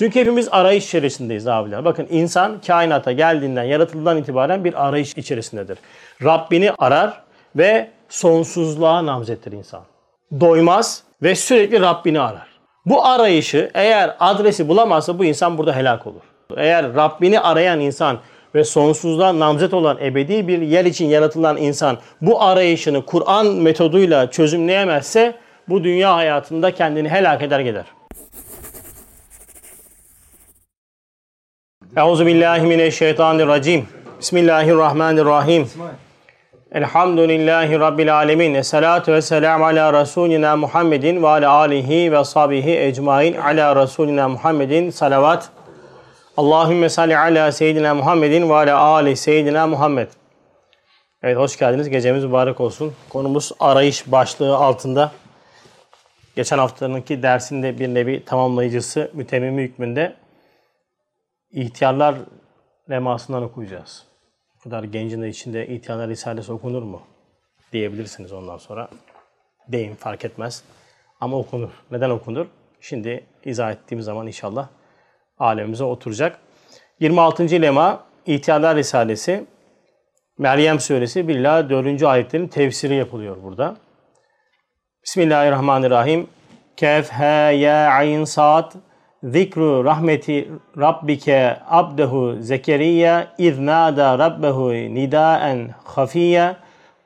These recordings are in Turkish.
Çünkü hepimiz arayış içerisindeyiz abiler. Bakın insan kainata geldiğinden, yaratıldığından itibaren bir arayış içerisindedir. Rabbini arar ve sonsuzluğa namzettir insan. Doymaz ve sürekli Rabbini arar. Bu arayışı eğer adresi bulamazsa bu insan burada helak olur. Eğer Rabbini arayan insan ve sonsuzluğa namzet olan ebedi bir yer için yaratılan insan bu arayışını Kur'an metoduyla çözümleyemezse bu dünya hayatında kendini helak eder gider. Euzu billahi mineşşeytanirracim. Bismillahirrahmanirrahim. Elhamdülillahi Rabbil alemin. Esselatu vesselam ala Resulina Muhammedin ve ala alihi ve sahbihi ecmain ala Resulina Muhammedin salavat. Allahümme salli ala seyyidina Muhammedin ve ala ali seyyidina Muhammed. Evet hoş geldiniz. Gecemiz mübarek olsun. Konumuz arayış başlığı altında. Geçen haftanınki dersinde bir nevi tamamlayıcısı mütemmimi hükmünde ihtiyarlar lemasından okuyacağız. Bu kadar gencin de içinde ihtiyarlar risalesi okunur mu? Diyebilirsiniz ondan sonra. Deyin fark etmez. Ama okunur. Neden okunur? Şimdi izah ettiğim zaman inşallah alemimize oturacak. 26. lema İhtiyarlar Risalesi Meryem Suresi 1 ila 4. ayetlerin tefsiri yapılıyor burada. Bismillahirrahmanirrahim. Kef, he, ya, ayn, saat, zikru rahmeti rabbike abdehu zekeriya iznada rabbehu nidaen hafiya.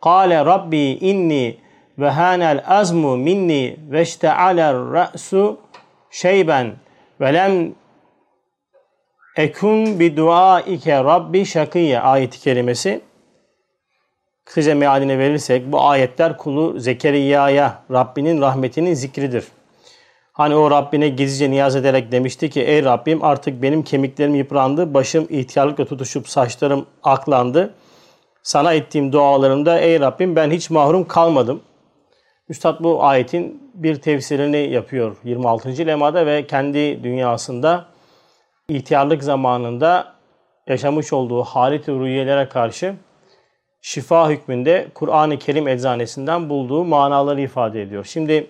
Kâle rabbi inni ve hanel azmu minni ve işte'aler ra'su şeyben ve lem ekun bi duaike rabbi şakiyye. Ayeti kerimesi. Kısaca mealine verirsek bu ayetler kulu Zekeriya'ya Rabbinin rahmetinin zikridir. Hani o Rabbine gizlice niyaz ederek demişti ki ey Rabbim artık benim kemiklerim yıprandı, başım ihtiyarlıkla tutuşup saçlarım aklandı. Sana ettiğim dualarımda ey Rabbim ben hiç mahrum kalmadım. Üstad bu ayetin bir tefsirini yapıyor 26. lemada ve kendi dünyasında ihtiyarlık zamanında yaşamış olduğu halit rüyelere karşı şifa hükmünde Kur'an-ı Kerim eczanesinden bulduğu manaları ifade ediyor. Şimdi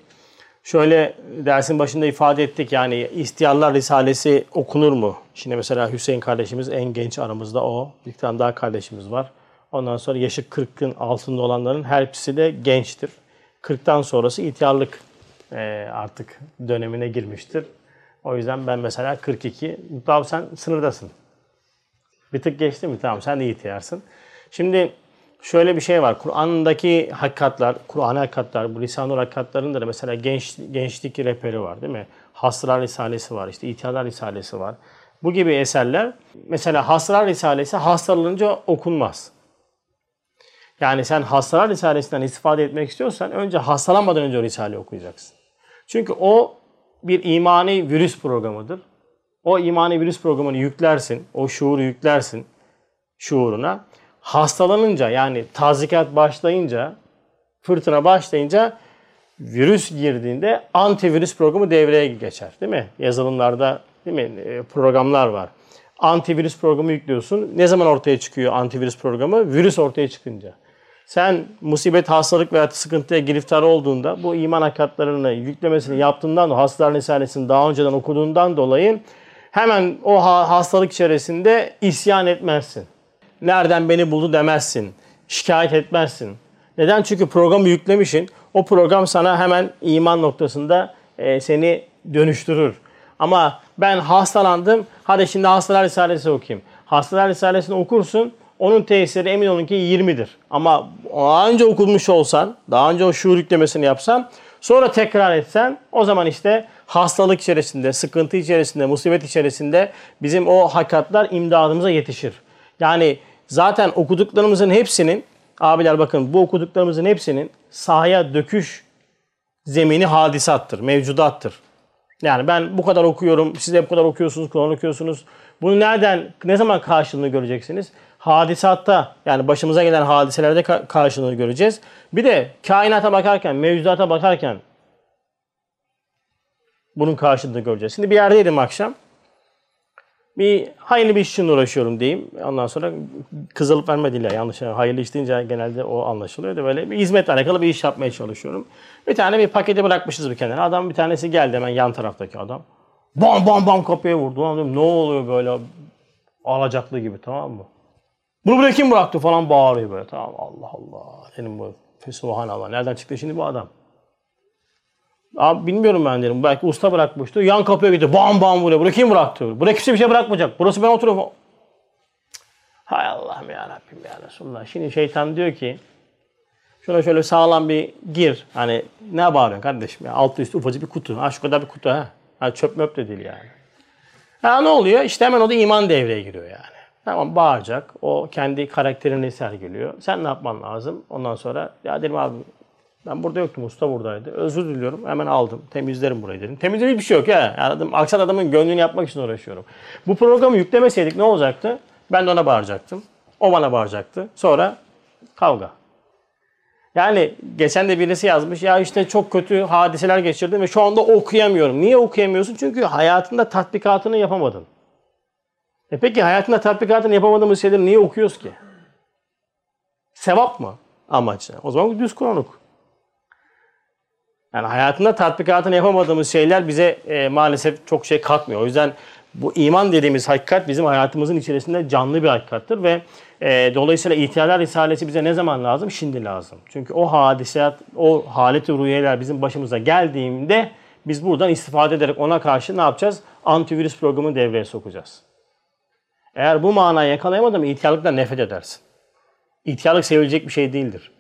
şöyle dersin başında ifade ettik yani ihtiyarlar risalesi okunur mu? Şimdi mesela Hüseyin kardeşimiz en genç aramızda o. Bir tane daha kardeşimiz var. Ondan sonra yaşı 40'ın altında olanların her hepsi de gençtir. 40'tan sonrası ihtiyarlık artık dönemine girmiştir. O yüzden ben mesela 42. Mutlu sen sınırdasın. Bir tık geçti mi? Tamam sen de ihtiyarsın. Şimdi şöyle bir şey var. Kur'an'daki hakikatler, Kur'an hakikatler, bu lisan-ı hakikatlarında da mesela genç, gençlik rehberi var değil mi? Hasrar Risalesi var, işte İhtiyarlar Risalesi var. Bu gibi eserler, mesela Hasrar Risalesi hastalanınca okunmaz. Yani sen Hasrar Risalesi'nden istifade etmek istiyorsan önce hastalanmadan önce o Risale'yi okuyacaksın. Çünkü o bir imani virüs programıdır. O imani virüs programını yüklersin, o şuuru yüklersin şuuruna. Hastalanınca yani tazikat başlayınca, fırtına başlayınca virüs girdiğinde antivirüs programı devreye geçer. Değil mi? Yazılımlarda değil mi? programlar var. Antivirüs programı yüklüyorsun. Ne zaman ortaya çıkıyor antivirüs programı? Virüs ortaya çıkınca. Sen musibet, hastalık veya sıkıntıya giriftar olduğunda bu iman hakikatlarını yüklemesini yaptığından dolayı Hastalar Risalesi'ni daha önceden okuduğundan dolayı hemen o hastalık içerisinde isyan etmezsin. Nereden beni buldu demezsin. Şikayet etmezsin. Neden? Çünkü programı yüklemişsin. O program sana hemen iman noktasında e, seni dönüştürür. Ama ben hastalandım. Hadi şimdi Hastalar Risalesi okuyayım. Hastalar Risalesi'ni okursun. Onun tesiri emin olun ki 20'dir. Ama daha önce okunmuş olsan, daha önce o şuur yüklemesini yapsan, sonra tekrar etsen o zaman işte hastalık içerisinde, sıkıntı içerisinde, musibet içerisinde bizim o hakikatler imdadımıza yetişir. Yani zaten okuduklarımızın hepsinin, abiler bakın bu okuduklarımızın hepsinin sahaya döküş zemini hadisattır, mevcudattır. Yani ben bu kadar okuyorum, siz de bu kadar okuyorsunuz, Kur'an okuyorsunuz. Bunu nereden, ne zaman karşılığını göreceksiniz? hadisatta yani başımıza gelen hadiselerde karşılığını göreceğiz. Bir de kainata bakarken, mevcudata bakarken bunun karşılığını göreceğiz. Şimdi bir yerdeydim akşam. Bir hayırlı bir iş için uğraşıyorum diyeyim. Ondan sonra kızılıp vermediler yanlış. Hayırlı iş deyince genelde o anlaşılıyor da böyle bir hizmetle alakalı bir iş yapmaya çalışıyorum. Bir tane bir paketi bırakmışız bir kenara. Adam bir tanesi geldi hemen yan taraftaki adam. Bam bam bam kapıya vurdu. Ulan dedim, ne oluyor böyle alacaklı gibi tamam mı? Bunu buraya kim bıraktı falan bağırıyor böyle tamam Allah Allah. Dedim bu Subhanallah. Nereden çıktı şimdi bu adam? Abi bilmiyorum ben dedim. Belki usta bırakmıştı. Yan kapıya gitti. Bam bam vuruyor. Buraya kim bıraktı? Buraya kimse bir şey bırakmayacak. Burası ben oturuyorum. Hay Allah'ım ya Rabbim ya Resulullah. Şimdi şeytan diyor ki şöyle şöyle sağlam bir gir. Hani ne bağırıyorsun kardeşim ya? Altı üstü ufacık bir kutu. Ha şu kadar bir kutu ha. ha çöp möp de değil yani. Ha ne oluyor? İşte hemen o da iman devreye giriyor yani. Tamam bağıracak. O kendi karakterini sergiliyor. Sen ne yapman lazım? Ondan sonra ya dedim abi ben burada yoktum. Usta buradaydı. Özür diliyorum. Hemen aldım. Temizlerim burayı dedim. Temizlemek bir şey yok ya. Yani aksat adamın gönlünü yapmak için uğraşıyorum. Bu programı yüklemeseydik ne olacaktı? Ben de ona bağıracaktım. O bana bağıracaktı. Sonra kavga. Yani geçen de birisi yazmış ya işte çok kötü hadiseler geçirdim ve şu anda okuyamıyorum. Niye okuyamıyorsun? Çünkü hayatında tatbikatını yapamadın. E peki hayatında tatbikatını yapamadığımız şeyleri niye okuyoruz ki? Sevap mı amaçlı? O zaman düz Kur'an oku. Yani hayatında tatbikatını yapamadığımız şeyler bize e, maalesef çok şey katmıyor. O yüzden bu iman dediğimiz hakikat bizim hayatımızın içerisinde canlı bir hakikattır ve e, dolayısıyla ihtiyarlar risalesi bize ne zaman lazım? Şimdi lazım. Çünkü o hadisat, o haleti ruhiyeler bizim başımıza geldiğinde biz buradan istifade ederek ona karşı ne yapacağız? Antivirüs programı devreye sokacağız. Eğer bu manayı yakalayamadın mı ihtiyarlıktan nefret edersin. İhtiyarlık sevilecek bir şey değildir.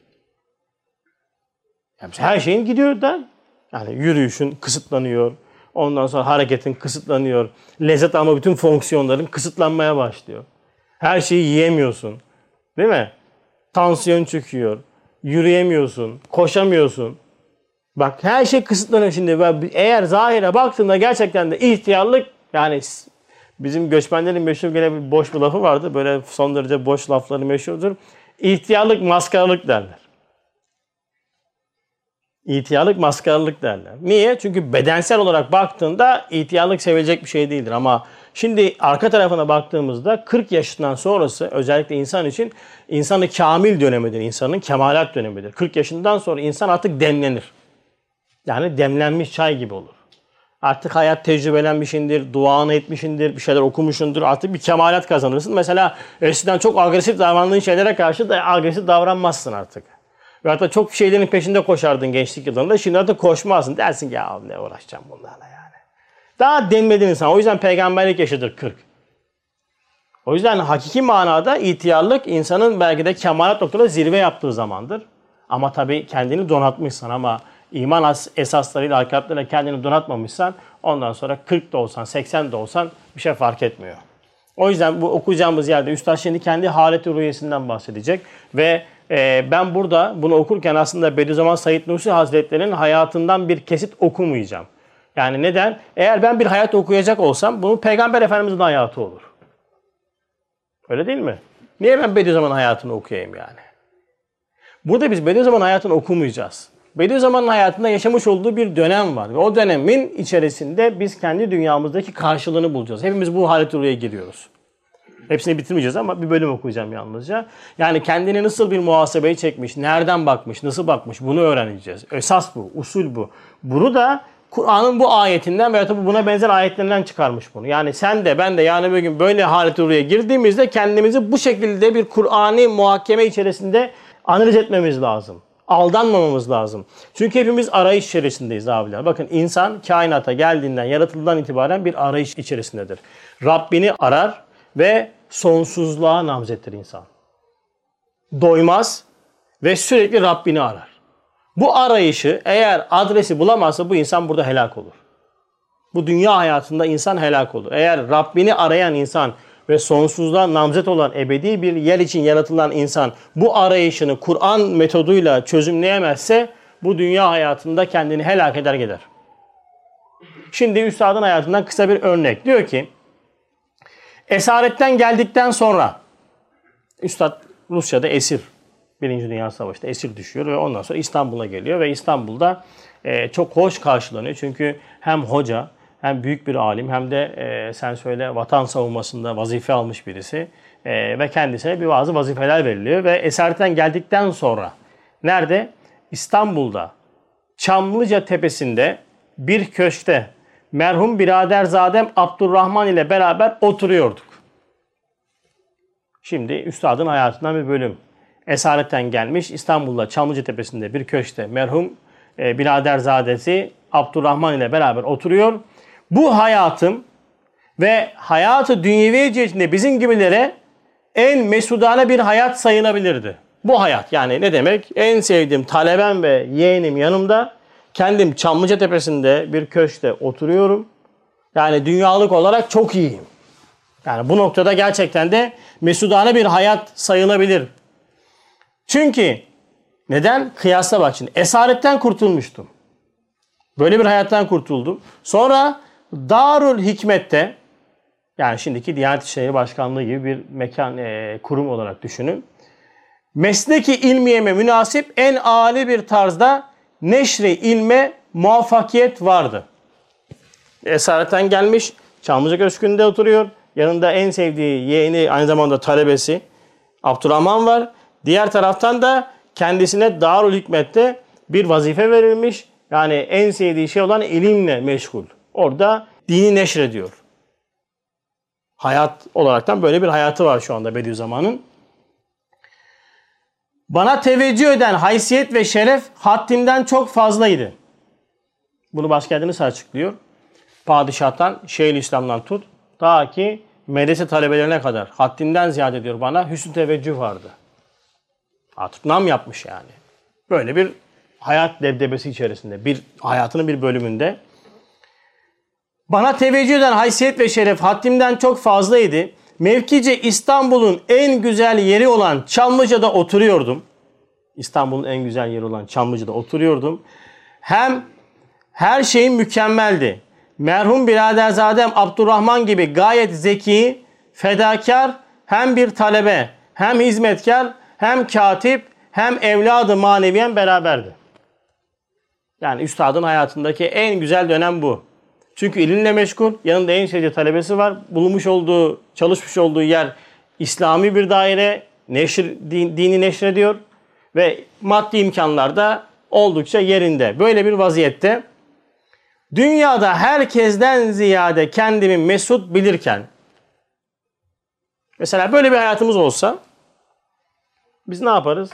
Yani her şeyin gidiyor da yani yürüyüşün kısıtlanıyor. Ondan sonra hareketin kısıtlanıyor. Lezzet alma bütün fonksiyonların kısıtlanmaya başlıyor. Her şeyi yiyemiyorsun. Değil mi? Tansiyon çöküyor. Yürüyemiyorsun. Koşamıyorsun. Bak her şey kısıtlanıyor şimdi. Eğer zahire baktığında gerçekten de ihtiyarlık yani bizim göçmenlerin meşhur gene bir boş bir lafı vardı. Böyle son derece boş lafları meşhurdur. İhtiyarlık maskaralık derler. İhtiyarlık maskaralık derler. Niye? Çünkü bedensel olarak baktığında ihtiyarlık sevilecek bir şey değildir. Ama şimdi arka tarafına baktığımızda 40 yaşından sonrası özellikle insan için insanı kamil dönemidir. insanın kemalat dönemidir. 40 yaşından sonra insan artık demlenir. Yani demlenmiş çay gibi olur. Artık hayat tecrübelenmişindir, duanı etmişindir, bir şeyler okumuşundur. Artık bir kemalat kazanırsın. Mesela eskiden çok agresif davrandığın şeylere karşı da agresif davranmazsın artık. Ve hatta çok şeylerin peşinde koşardın gençlik yıllarında. Şimdi artık koşmazsın. Dersin ki ya ne uğraşacağım bunlarla yani. Daha denmedin insan. O yüzden peygamberlik yaşıdır 40. O yüzden hakiki manada ihtiyarlık insanın belki de kemalat noktada zirve yaptığı zamandır. Ama tabii kendini donatmışsan ama iman esaslarıyla, hakikatlerle kendini donatmamışsan ondan sonra 40 da olsan, 80 de olsan bir şey fark etmiyor. O yüzden bu okuyacağımız yerde Üstad şimdi kendi haleti rüyesinden bahsedecek ve e, ben burada bunu okurken aslında Bediüzzaman Said Nursi Hazretleri'nin hayatından bir kesit okumayacağım. Yani neden? Eğer ben bir hayat okuyacak olsam bunu Peygamber Efendimiz'in hayatı olur. Öyle değil mi? Niye ben Bediüzzaman hayatını okuyayım yani? Burada biz Bediüzzaman hayatını okumayacağız. Bediüzzaman'ın hayatında yaşamış olduğu bir dönem var. Ve o dönemin içerisinde biz kendi dünyamızdaki karşılığını bulacağız. Hepimiz bu halet oraya giriyoruz. Hepsini bitirmeyeceğiz ama bir bölüm okuyacağım yalnızca. Yani kendini nasıl bir muhasebeye çekmiş, nereden bakmış, nasıl bakmış bunu öğreneceğiz. Esas bu, usul bu. Bunu da Kur'an'ın bu ayetinden veya tabi buna benzer ayetlerinden çıkarmış bunu. Yani sen de ben de yani bir gün böyle halet oraya girdiğimizde kendimizi bu şekilde bir Kur'an'ı muhakeme içerisinde analiz etmemiz lazım aldanmamamız lazım. Çünkü hepimiz arayış içerisindeyiz abiler. Bakın insan kainata geldiğinden, yaratıldığından itibaren bir arayış içerisindedir. Rabbini arar ve sonsuzluğa namzettir insan. Doymaz ve sürekli Rabbini arar. Bu arayışı eğer adresi bulamazsa bu insan burada helak olur. Bu dünya hayatında insan helak olur. Eğer Rabbini arayan insan ve sonsuzluğa namzet olan ebedi bir yer için yaratılan insan bu arayışını Kur'an metoduyla çözümleyemezse bu dünya hayatında kendini helak eder gider. Şimdi Üstad'ın hayatından kısa bir örnek. Diyor ki esaretten geldikten sonra Üstad Rusya'da esir. Birinci Dünya Savaşı'nda esir düşüyor ve ondan sonra İstanbul'a geliyor ve İstanbul'da e, çok hoş karşılanıyor. Çünkü hem hoca hem büyük bir alim hem de e, sen söyle vatan savunmasında vazife almış birisi e, ve kendisine bir bazı vazifeler veriliyor ve esaretten geldikten sonra nerede? İstanbul'da Çamlıca Tepesi'nde bir köşkte merhum biraderzadem Abdurrahman ile beraber oturuyorduk. Şimdi üstadın hayatından bir bölüm. Esaretten gelmiş İstanbul'da Çamlıca Tepesi'nde bir köşkte merhum e, biraderzadesi Abdurrahman ile beraber oturuyor. Bu hayatım ve hayatı dünyevi içinde bizim gibilere en mesudane bir hayat sayılabilirdi. Bu hayat yani ne demek? En sevdiğim talebem ve yeğenim yanımda. Kendim Çamlıca Tepesi'nde bir köşkte oturuyorum. Yani dünyalık olarak çok iyiyim. Yani bu noktada gerçekten de mesudane bir hayat sayılabilir. Çünkü neden? Kıyasla bak şimdi. Esaretten kurtulmuştum. Böyle bir hayattan kurtuldum. Sonra Darül Hikmet'te yani şimdiki Diyanet İşleri Başkanlığı gibi bir mekan, e, kurum olarak düşünün. Mesleki ilmiyeme münasip en âli bir tarzda neşri ilme muvaffakiyet vardı. Esaretten gelmiş, Çamlıca Köşkü'nde oturuyor. Yanında en sevdiği yeğeni aynı zamanda talebesi Abdurrahman var. Diğer taraftan da kendisine Darül Hikmet'te bir vazife verilmiş. Yani en sevdiği şey olan ilimle meşgul. Orada dini neşrediyor. Hayat olaraktan böyle bir hayatı var şu anda Bediüzzaman'ın. Bana teveccüh eden haysiyet ve şeref haddimden çok fazlaydı. Bunu başkentiniz açıklıyor. Padişahtan, Şeyhülislam'dan tut. Ta ki medrese talebelerine kadar haddinden ziyade diyor bana hüsnü teveccüh vardı. Artık nam yapmış yani. Böyle bir hayat debdebesi içerisinde, bir hayatının bir bölümünde. Bana teveccüh eden haysiyet ve şeref haddimden çok fazlaydı. Mevkice İstanbul'un en güzel yeri olan Çamlıca'da oturuyordum. İstanbul'un en güzel yeri olan Çamlıca'da oturuyordum. Hem her şeyin mükemmeldi. Merhum biraderzadem Abdurrahman gibi gayet zeki, fedakar, hem bir talebe, hem hizmetkar, hem katip, hem evladı maneviyen beraberdi. Yani üstadın hayatındaki en güzel dönem bu. Çünkü ilimle meşgul, yanında en sevdiği talebesi var. Bulunmuş olduğu, çalışmış olduğu yer İslami bir daire, neşir, din, dini neşrediyor ve maddi imkanlar da oldukça yerinde. Böyle bir vaziyette dünyada herkesten ziyade kendimi mesut bilirken mesela böyle bir hayatımız olsa biz ne yaparız?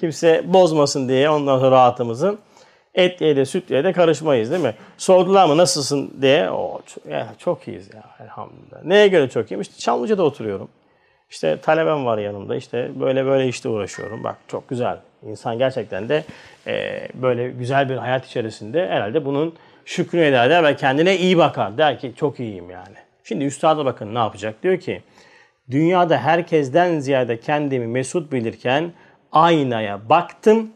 Kimse bozmasın diye ondan sonra rahatımızın etliye de sütlüye de karışmayız değil mi? Sordular mı nasılsın diye. O, ya, çok iyiyiz ya elhamdülillah. Neye göre çok iyiyim? İşte Çamlıca'da oturuyorum. İşte talebem var yanımda. İşte böyle böyle işte uğraşıyorum. Bak çok güzel. İnsan gerçekten de e, böyle güzel bir hayat içerisinde herhalde bunun şükrünü eder ve kendine iyi bakar. Der ki çok iyiyim yani. Şimdi üstada bakın ne yapacak? Diyor ki dünyada herkesten ziyade kendimi mesut bilirken aynaya baktım.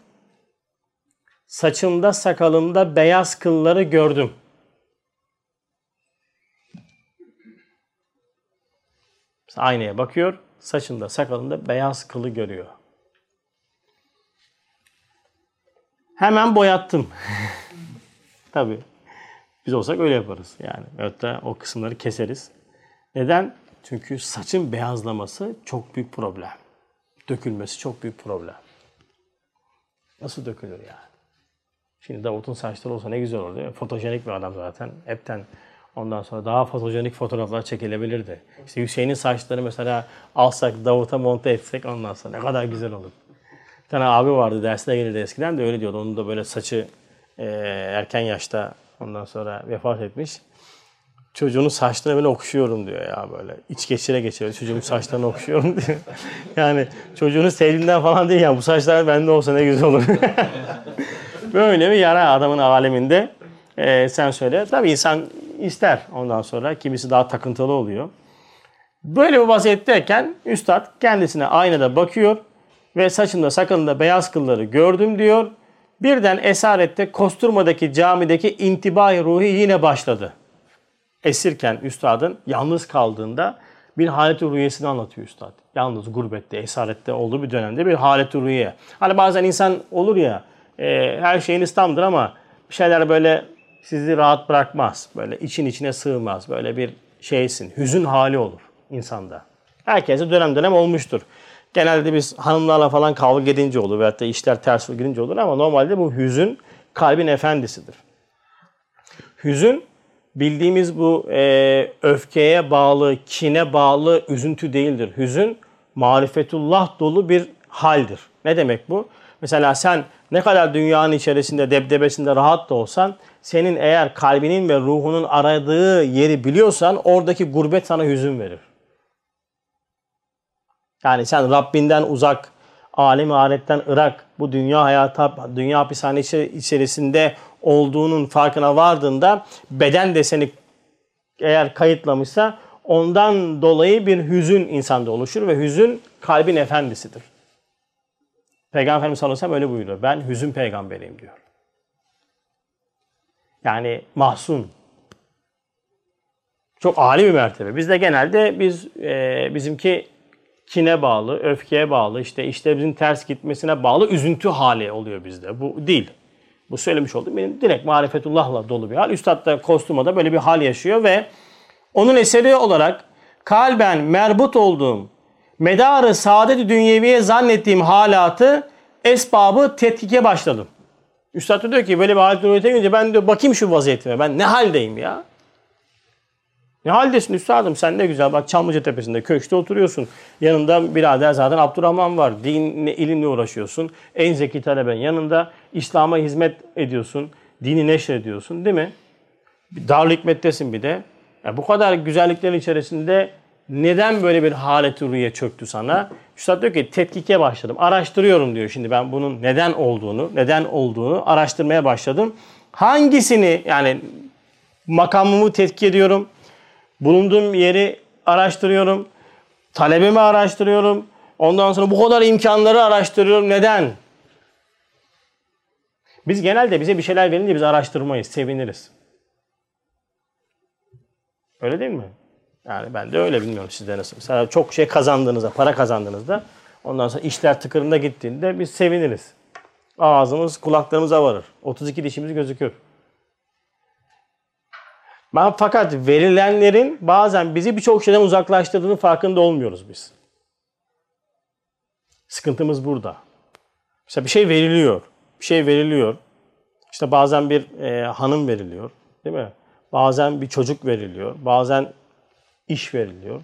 Saçımda sakalımda beyaz kılları gördüm. Aynaya bakıyor. Saçında sakalında beyaz kılı görüyor. Hemen boyattım. Tabii. Biz olsak öyle yaparız yani. De o kısımları keseriz. Neden? Çünkü saçın beyazlaması çok büyük problem. Dökülmesi çok büyük problem. Nasıl dökülür yani? Şimdi Davut'un saçları olsa ne güzel olur mi? Fotojenik bir adam zaten. Hepten ondan sonra daha fotojenik fotoğraflar çekilebilirdi. İşte Hüseyin'in saçları mesela alsak Davut'a monte etsek ondan sonra ne kadar güzel olur. Bir tane abi vardı dersine gelirdi eskiden de öyle diyordu. Onun da böyle saçı e, erken yaşta ondan sonra vefat etmiş. Çocuğunun saçlarını böyle okşuyorum diyor ya böyle. İç geçire geçire çocuğumun saçlarını okşuyorum diyor. yani çocuğunu sevdiğinden falan değil yani bu saçlar bende olsa ne güzel olur. böyle bir yara adamın aleminde. Ee, sen söyle. Tabii insan ister ondan sonra. Kimisi daha takıntılı oluyor. Böyle bir vaziyetteyken üstad kendisine aynada bakıyor ve saçında sakalında beyaz kılları gördüm diyor. Birden esarette Kosturma'daki camideki intibah ruhi yine başladı esirken üstadın yalnız kaldığında bir halet-i anlatıyor üstad. Yalnız gurbette, esarette olduğu bir dönemde bir halet-i. Hani bazen insan olur ya e, her şeyiniz tamdır ama bir şeyler böyle sizi rahat bırakmaz. Böyle için içine sığmaz. Böyle bir şeysin. Hüzün hali olur insanda. Herkese dönem dönem olmuştur. Genelde biz hanımlarla falan kavga edince olur veyahut da işler ters gidince olur ama normalde bu hüzün kalbin efendisidir. Hüzün bildiğimiz bu e, öfkeye bağlı, kine bağlı üzüntü değildir. Hüzün marifetullah dolu bir haldir. Ne demek bu? Mesela sen ne kadar dünyanın içerisinde, debdebesinde rahat da olsan, senin eğer kalbinin ve ruhunun aradığı yeri biliyorsan oradaki gurbet sana hüzün verir. Yani sen Rabbinden uzak, alem ahiretten ırak, bu dünya hayata, dünya hapishanesi içerisinde olduğunun farkına vardığında beden de seni eğer kayıtlamışsa ondan dolayı bir hüzün insanda oluşur ve hüzün kalbin efendisidir. Peygamber Efendimiz sallallahu aleyhi ve sellem öyle buyuruyor. Ben hüzün peygamberiyim diyor. Yani mahzun. Çok âli bir mertebe. Bizde genelde biz e, bizimki kine bağlı, öfkeye bağlı, işte işlerimizin ters gitmesine bağlı üzüntü hali oluyor bizde. Bu değil. Bu söylemiş olduğum benim direkt marifetullahla dolu bir hal. Üstad da Kostuma'da böyle bir hal yaşıyor ve onun eseri olarak kalben merbut olduğum, medarı saadet-i dünyeviye zannettiğim halatı esbabı tetkike başladım. Üstad diyor ki böyle bir halet rüyete gelince ben diyor bakayım şu vaziyetime. Ben ne haldeyim ya? Ne haldesin üstadım sen ne güzel bak Çamlıca Tepesi'nde köşkte oturuyorsun. Yanında birader zaten Abdurrahman var. Dinle, ilimle uğraşıyorsun. En zeki taleben yanında İslam'a hizmet ediyorsun. Dini neşrediyorsun değil mi? Darül Hikmet'tesin bir de. Ya bu kadar güzelliklerin içerisinde neden böyle bir halet rüye çöktü sana? Üstad diyor ki tetkike başladım. Araştırıyorum diyor şimdi ben bunun neden olduğunu, neden olduğunu araştırmaya başladım. Hangisini yani makamımı tetkik ediyorum. Bulunduğum yeri araştırıyorum. Talebimi araştırıyorum. Ondan sonra bu kadar imkanları araştırıyorum. Neden? Biz genelde bize bir şeyler verince biz araştırmayız, seviniriz. Öyle değil mi? Yani ben de öyle bilmiyorum sizde nasıl. Mesela çok şey kazandığınızda, para kazandığınızda ondan sonra işler tıkırında gittiğinde biz seviniriz. Ağzımız kulaklarımıza varır. 32 dişimiz gözükür. Ben fakat verilenlerin bazen bizi birçok şeyden uzaklaştırdığının farkında olmuyoruz biz. Sıkıntımız burada. Mesela bir şey veriliyor. Bir şey veriliyor. İşte bazen bir e, hanım veriliyor. Değil mi? Bazen bir çocuk veriliyor. Bazen iş veriliyor.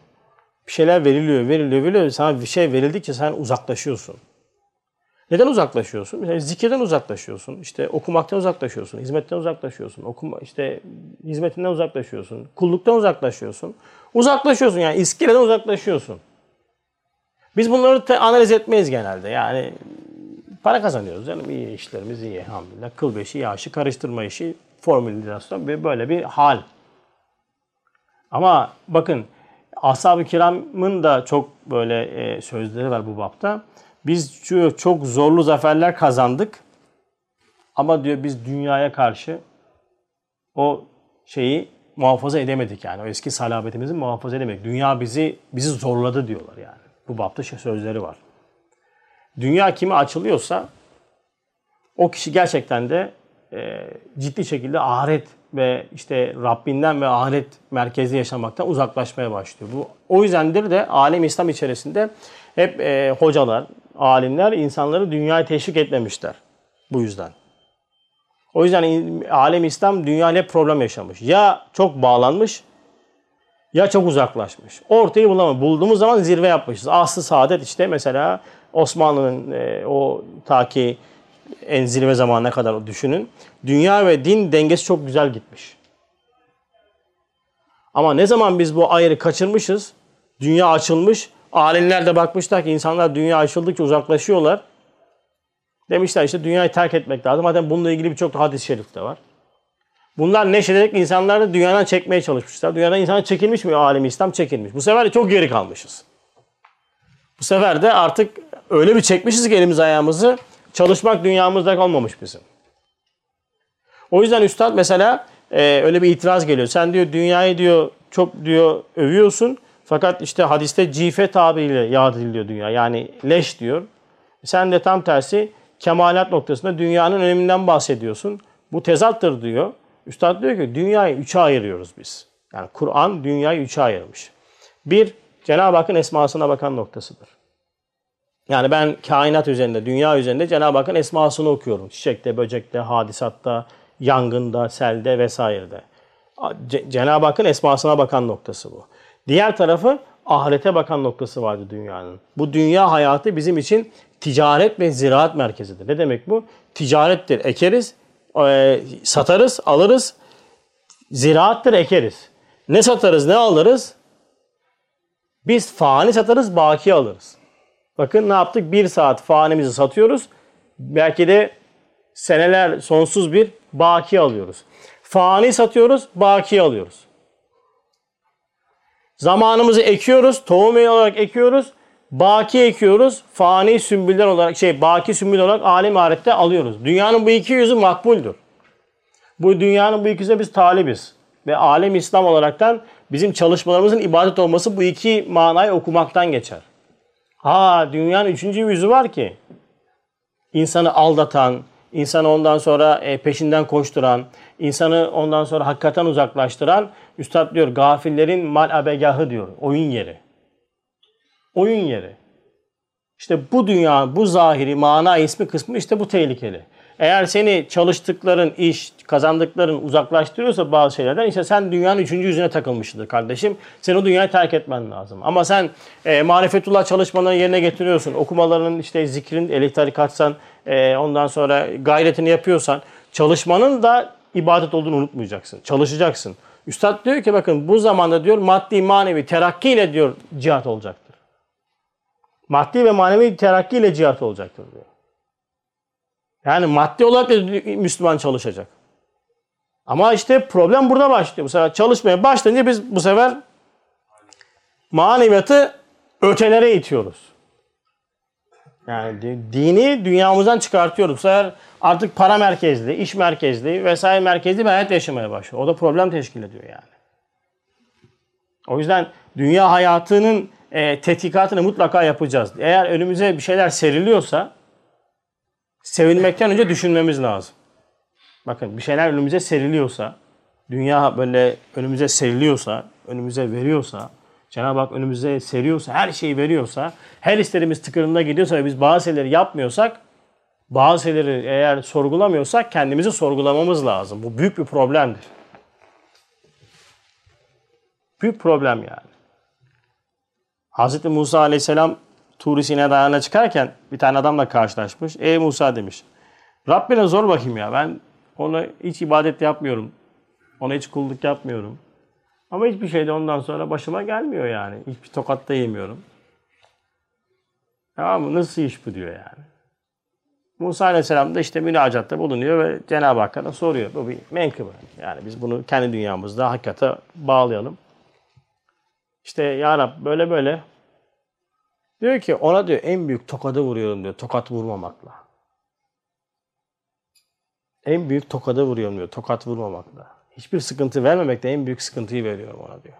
Bir şeyler veriliyor, veriliyor, veriliyor. Sana bir şey verildikçe sen uzaklaşıyorsun. Neden uzaklaşıyorsun? Mesela zikirden uzaklaşıyorsun. İşte okumaktan uzaklaşıyorsun. Hizmetten uzaklaşıyorsun. Okuma, işte hizmetinden uzaklaşıyorsun. Kulluktan uzaklaşıyorsun. Uzaklaşıyorsun yani iskeleden uzaklaşıyorsun. Biz bunları analiz etmeyiz genelde. Yani para kazanıyoruz canım. iyi işlerimiz iyi elhamdülillah. Kıl beşi, yağışı, karıştırma işi, formülizasyonu böyle bir hal. Ama bakın Ashab-ı kiramın da çok böyle e, sözleri var bu bapta. Biz çok zorlu zaferler kazandık. Ama diyor biz dünyaya karşı o şeyi muhafaza edemedik yani. O eski salabetimizi muhafaza edemedik. Dünya bizi bizi zorladı diyorlar yani. Bu bapta şey sözleri var. Dünya kime açılıyorsa o kişi gerçekten de e, ciddi şekilde ahiret ve işte Rabbinden ve ahiret merkezi yaşamaktan uzaklaşmaya başlıyor. Bu o yüzdendir de alem İslam içerisinde hep e, hocalar, alimler insanları dünyaya teşvik etmemişler. Bu yüzden. O yüzden alem İslam dünyayla problem yaşamış. Ya çok bağlanmış ya çok uzaklaşmış. Ortayı bulamamış. Bulduğumuz zaman zirve yapmışız. Aslı saadet işte mesela Osmanlı'nın e, o ta ki en zirve zamanına kadar düşünün. Dünya ve din dengesi çok güzel gitmiş. Ama ne zaman biz bu ayrı kaçırmışız, dünya açılmış, alimler de bakmışlar ki insanlar dünya açıldıkça uzaklaşıyorlar. Demişler işte dünyayı terk etmek lazım. Zaten bununla ilgili birçok hadis-i şerif de var. Bunlar neşederek insanları dünyadan çekmeye çalışmışlar. Dünyadan insan çekilmiş mi? Alim İslam çekilmiş. Bu sefer de çok geri kalmışız. Bu sefer de artık öyle bir çekmişiz ki elimiz ayağımızı çalışmak dünyamızda kalmamış bizim. O yüzden üstad mesela e, öyle bir itiraz geliyor. Sen diyor dünyayı diyor çok diyor övüyorsun. Fakat işte hadiste cife tabiriyle yad dünya. Yani leş diyor. Sen de tam tersi kemalat noktasında dünyanın öneminden bahsediyorsun. Bu tezattır diyor. Üstad diyor ki dünyayı üçe ayırıyoruz biz. Yani Kur'an dünyayı üçe ayırmış. Bir, Cenab-ı Hakk'ın esmasına bakan noktasıdır. Yani ben kainat üzerinde, dünya üzerinde Cenab-ı Hakk'ın esmasını okuyorum. Çiçekte, böcekte, hadisatta, yangında, selde vesairede. C- Cenab-ı Hakk'ın esmasına bakan noktası bu. Diğer tarafı ahirete bakan noktası vardı dünyanın. Bu dünya hayatı bizim için ticaret ve ziraat merkezidir. Ne demek bu? Ticarettir, ekeriz, e, satarız, alırız. Ziraattır, ekeriz. Ne satarız, ne alırız? Biz fani satarız, baki alırız. Bakın ne yaptık? Bir saat fanimizi satıyoruz. Belki de seneler sonsuz bir baki alıyoruz. Fani satıyoruz, baki alıyoruz. Zamanımızı ekiyoruz, tohum olarak ekiyoruz. Baki ekiyoruz, fani sümbüller olarak, şey baki sümbül olarak alim ahirette alıyoruz. Dünyanın bu iki yüzü makbuldür. Bu dünyanın bu iki yüzüne biz talibiz. Ve alem İslam olaraktan bizim çalışmalarımızın ibadet olması bu iki manayı okumaktan geçer. Ha dünyanın üçüncü yüzü var ki insanı aldatan, insanı ondan sonra e, peşinden koşturan, insanı ondan sonra hakikaten uzaklaştıran Üstad diyor gafillerin mal abegahı diyor. Oyun yeri. Oyun yeri. İşte bu dünya, bu zahiri mana ismi kısmı işte bu tehlikeli. Eğer seni çalıştıkların, iş, kazandıkların uzaklaştırıyorsa bazı şeylerden işte sen dünyanın üçüncü yüzüne takılmışsındır kardeşim. Sen o dünyayı terk etmen lazım. Ama sen e, marifetullah çalışmalarını yerine getiriyorsun. Okumalarının işte zikrin, elektrik katsan, e, ondan sonra gayretini yapıyorsan çalışmanın da ibadet olduğunu unutmayacaksın. Çalışacaksın. Üstad diyor ki bakın bu zamanda diyor maddi manevi terakkiyle diyor cihat olacaktır. Maddi ve manevi terakkiyle cihat olacaktır diyor. Yani maddi olarak da Müslüman çalışacak. Ama işte problem burada başlıyor. Bu sefer çalışmaya başlayınca biz bu sefer maneviyatı ötelere itiyoruz. Yani dini dünyamızdan çıkartıyoruz. Bu sefer artık para merkezli, iş merkezli vesaire merkezli bir hayat yaşamaya başlıyor. O da problem teşkil ediyor yani. O yüzden dünya hayatının e, tetkikatını mutlaka yapacağız. Eğer önümüze bir şeyler seriliyorsa sevinmekten önce düşünmemiz lazım. Bakın bir şeyler önümüze seriliyorsa, dünya böyle önümüze seriliyorsa, önümüze veriyorsa, Cenab-ı Hak önümüze seriyorsa, her şeyi veriyorsa, her istediğimiz tıkırında gidiyorsa ve biz bazı şeyleri yapmıyorsak, bazı şeyleri eğer sorgulamıyorsak kendimizi sorgulamamız lazım. Bu büyük bir problemdir. Büyük problem yani. Hz. Musa aleyhisselam Tur-i Sine dağına çıkarken bir tane adamla karşılaşmış. Ey Musa demiş. Rabbine zor bakayım ya ben ona hiç ibadet yapmıyorum. Ona hiç kulluk yapmıyorum. Ama hiçbir şey de ondan sonra başıma gelmiyor yani. Hiçbir tokat da yemiyorum. Tamam mı? Nasıl iş bu diyor yani. Musa Aleyhisselam da işte münacatta bulunuyor ve Cenab-ı Hakk'a da soruyor. Bu bir menkıbe. Yani biz bunu kendi dünyamızda hakikate bağlayalım. İşte ya Rab böyle böyle. Diyor ki ona diyor en büyük tokadı vuruyorum diyor. Tokat vurmamakla. En büyük tokadı vuruyorum diyor. Tokat vurmamakla. Hiçbir sıkıntı vermemekle en büyük sıkıntıyı veriyorum ona diyor.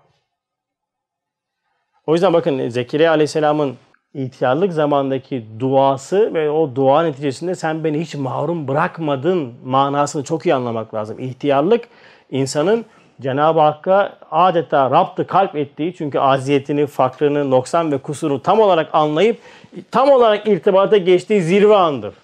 O yüzden bakın Zekeriya Aleyhisselam'ın ihtiyarlık zamandaki duası ve o dua neticesinde sen beni hiç mahrum bırakmadın manasını çok iyi anlamak lazım. İhtiyarlık insanın Cenab-ı Hakk'a adeta raptı kalp ettiği çünkü aziyetini, fakrını, noksan ve kusuru tam olarak anlayıp tam olarak irtibata geçtiği zirve andır.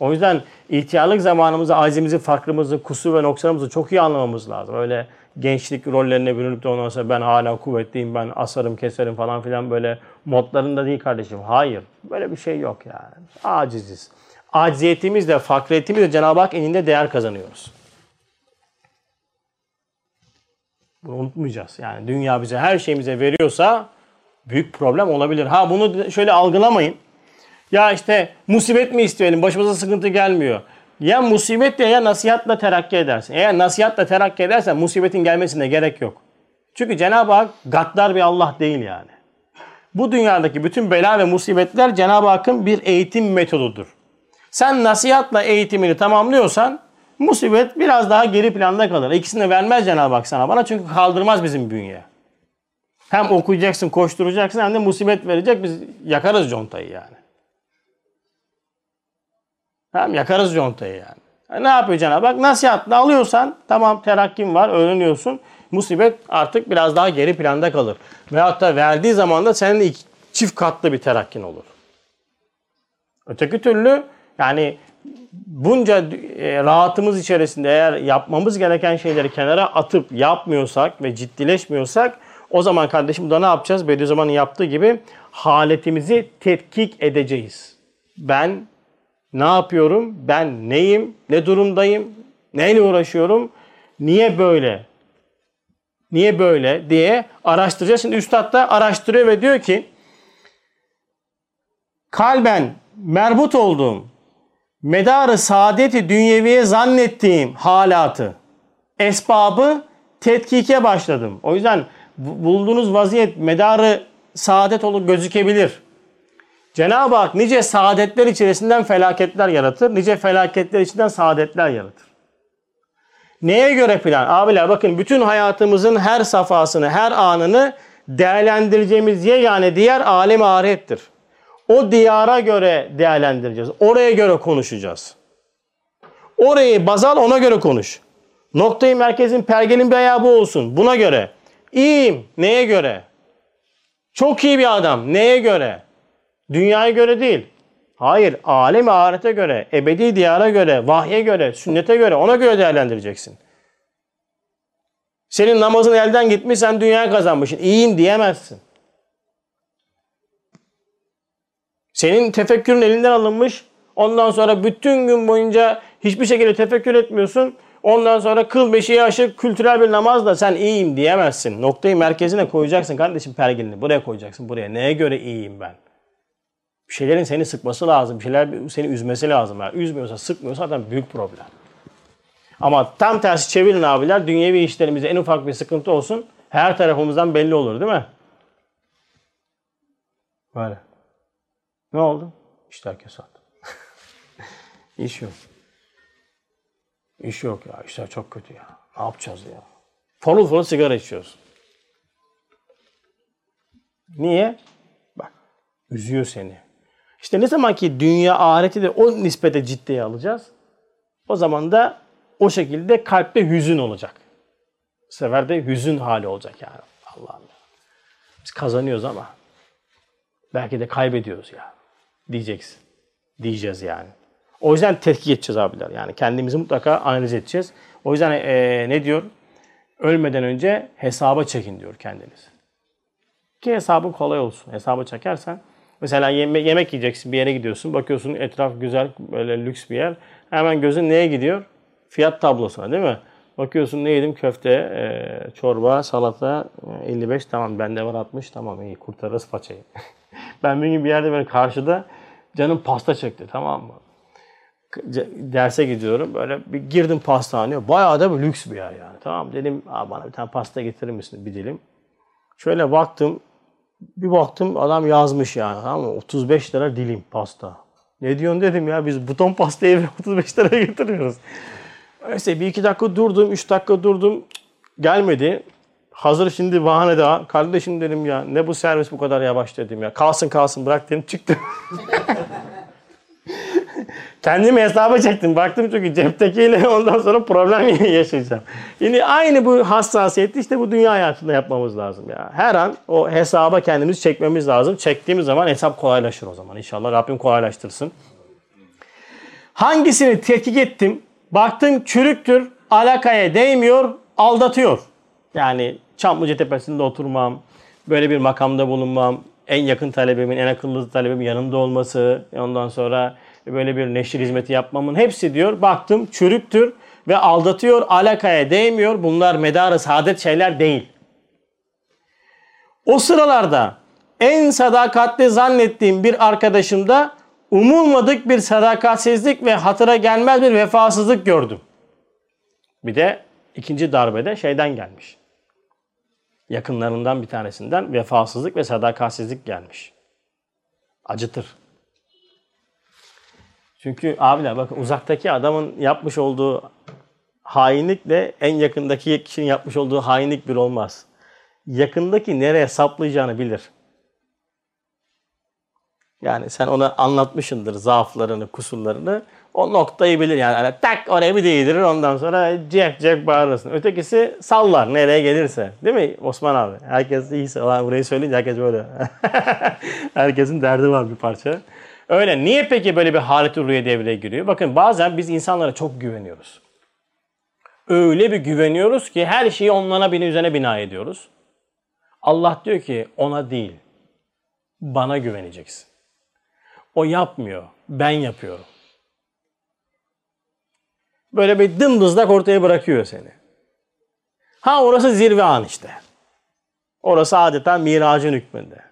O yüzden ihtiyarlık zamanımızı, azimizi, fakrımızı, kusur ve noksanımızı çok iyi anlamamız lazım. Öyle gençlik rollerine bürünüp de ondan sonra ben hala kuvvetliyim, ben asarım, keserim falan filan böyle modlarında değil kardeşim. Hayır. Böyle bir şey yok yani. Aciziz. Aciziyetimizle, fakriyetimizle Cenab-ı Hak elinde değer kazanıyoruz. Bunu unutmayacağız. Yani dünya bize her şeyimize veriyorsa büyük problem olabilir. Ha bunu şöyle algılamayın. Ya işte musibet mi isteyelim? Başımıza sıkıntı gelmiyor. Ya musibetle ya nasihatla terakki edersin. Eğer nasihatla terakki edersen musibetin gelmesine gerek yok. Çünkü Cenab-ı Hak gaddar bir Allah değil yani. Bu dünyadaki bütün bela ve musibetler Cenab-ı Hakk'ın bir eğitim metodudur. Sen nasihatla eğitimini tamamlıyorsan musibet biraz daha geri planda kalır. İkisini de vermez Cenab-ı Hak sana bana çünkü kaldırmaz bizim bünye. Hem okuyacaksın, koşturacaksın hem de musibet verecek. Biz yakarız contayı yani. Hem yakarız contayı yani. E ne yapıyor Cenab-ı Hak? Nasihatla alıyorsan tamam terakkim var, öğreniyorsun. Musibet artık biraz daha geri planda kalır. Veyahut da verdiği zaman da senin çift katlı bir terakkin olur. Öteki türlü yani bunca e, rahatımız içerisinde eğer yapmamız gereken şeyleri kenara atıp yapmıyorsak ve ciddileşmiyorsak o zaman kardeşim da ne yapacağız? Bediüzzaman'ın yaptığı gibi haletimizi tetkik edeceğiz. Ben ne yapıyorum? Ben neyim? Ne durumdayım? Neyle uğraşıyorum? Niye böyle? Niye böyle diye araştıracağız. Şimdi Üstad da araştırıyor ve diyor ki kalben merbut olduğum, medarı saadeti dünyeviye zannettiğim halatı, esbabı tetkike başladım. O yüzden bulduğunuz vaziyet medarı saadet olur gözükebilir. Cenab-ı Hak nice saadetler içerisinden felaketler yaratır, nice felaketler içinden saadetler yaratır. Neye göre plan? Abiler bakın bütün hayatımızın her safhasını, her anını değerlendireceğimiz yani diğer alem ahirettir. O diyara göre değerlendireceğiz. Oraya göre konuşacağız. Orayı bazal ona göre konuş. Noktayı merkezin pergelin bir bu olsun. Buna göre. İyiyim. Neye göre? Çok iyi bir adam. Neye göre? Dünyaya göre değil. Hayır. Alem ahirete göre, ebedi diyara göre, vahye göre, sünnete göre ona göre değerlendireceksin. Senin namazın elden gitmiş, sen dünyaya kazanmışsın. İyiyim diyemezsin. Senin tefekkürün elinden alınmış. Ondan sonra bütün gün boyunca hiçbir şekilde tefekkür etmiyorsun. Ondan sonra kıl beşiği aşık kültürel bir namazla sen iyiyim diyemezsin. Noktayı merkezine koyacaksın kardeşim pergelini. Buraya koyacaksın buraya. Neye göre iyiyim ben? Bir şeylerin seni sıkması lazım. Bir şeyler seni üzmesi lazım. Yani üzmüyorsa, sıkmıyorsa zaten büyük problem. Ama tam tersi çevirin abiler. Dünyevi işlerimizde en ufak bir sıkıntı olsun. Her tarafımızdan belli olur değil mi? Böyle. Ne oldu? İşler kesat. İş yok. İş yok ya. İşler çok kötü ya. Ne yapacağız ya? Forul forul sigara içiyoruz. Niye? Bak. Üzüyor seni. İşte ne zaman ki dünya ahireti de o nispete ciddiye alacağız. O zaman da o şekilde kalpte hüzün olacak. Bu sefer de hüzün hali olacak yani. Allah'ım. Biz kazanıyoruz ama belki de kaybediyoruz ya diyeceksin. Diyeceğiz yani. O yüzden tetkik edeceğiz abiler. Yani kendimizi mutlaka analiz edeceğiz. O yüzden e, ne diyor? Ölmeden önce hesaba çekin diyor kendiniz. Ki hesabın kolay olsun. Hesaba çekersen mesela yeme yemek yiyeceksin bir yere gidiyorsun. Bakıyorsun etraf güzel böyle lüks bir yer. Hemen gözün neye gidiyor? Fiyat tablosuna değil mi? Bakıyorsun ne yedim? Köfte, e, çorba, salata 55 tamam bende var 60 tamam iyi kurtarırız paçayı. ben bir gün bir yerde böyle karşıda canım pasta çekti tamam mı? Derse gidiyorum böyle bir girdim pastaneye bayağı da bir lüks bir yer yani tamam dedim bana bir tane pasta getirir misin bir dilim. Şöyle baktım bir baktım adam yazmış yani tamam mı 35 lira dilim pasta. Ne diyorsun dedim ya biz buton pastayı 35 liraya getiriyoruz. Neyse bir iki dakika durdum, üç dakika durdum. Gelmedi. Hazır şimdi bahanede. Kardeşim dedim ya ne bu servis bu kadar yavaş dedim ya. Kalsın kalsın bırak dedim çıktım. Kendimi hesaba çektim. Baktım çünkü ceptekiyle ondan sonra problem yaşayacağım. Yine aynı bu hassasiyeti işte bu dünya hayatında yapmamız lazım ya. Her an o hesaba kendimizi çekmemiz lazım. Çektiğimiz zaman hesap kolaylaşır o zaman. İnşallah Rabbim kolaylaştırsın. Hangisini tetkik ettim? Baktım çürüktür, alakaya değmiyor, aldatıyor. Yani Çamlıca Tepesi'nde oturmam, böyle bir makamda bulunmam, en yakın talebemin, en akıllı talebemin yanında olması, ondan sonra böyle bir neşir hizmeti yapmamın hepsi diyor. Baktım çürüktür ve aldatıyor, alakaya değmiyor. Bunlar medarı saadet şeyler değil. O sıralarda en sadakatli zannettiğim bir arkadaşımda umulmadık bir sadakatsizlik ve hatıra gelmez bir vefasızlık gördüm. Bir de ikinci darbede şeyden gelmiş. Yakınlarından bir tanesinden vefasızlık ve sadakatsizlik gelmiş. Acıtır. Çünkü abiler bakın uzaktaki adamın yapmış olduğu hainlikle en yakındaki kişinin yapmış olduğu hainlik bir olmaz. Yakındaki nereye saplayacağını bilir. Yani sen ona anlatmışındır zaaflarını, kusurlarını. O noktayı bilir yani. yani tak oraya bir değdirir ondan sonra cek cek bağırırsın. Ötekisi sallar nereye gelirse. Değil mi Osman abi? Herkes iyiyse. Ulan burayı söyleyince herkes böyle. Herkesin derdi var bir parça. Öyle. Niye peki böyle bir halet ruhiye devreye giriyor? Bakın bazen biz insanlara çok güveniyoruz. Öyle bir güveniyoruz ki her şeyi onlara bina üzerine bina ediyoruz. Allah diyor ki ona değil, bana güveneceksin. O yapmıyor, ben yapıyorum. Böyle bir dımdızlak ortaya bırakıyor seni. Ha orası zirve an işte. Orası adeta miracın hükmünde.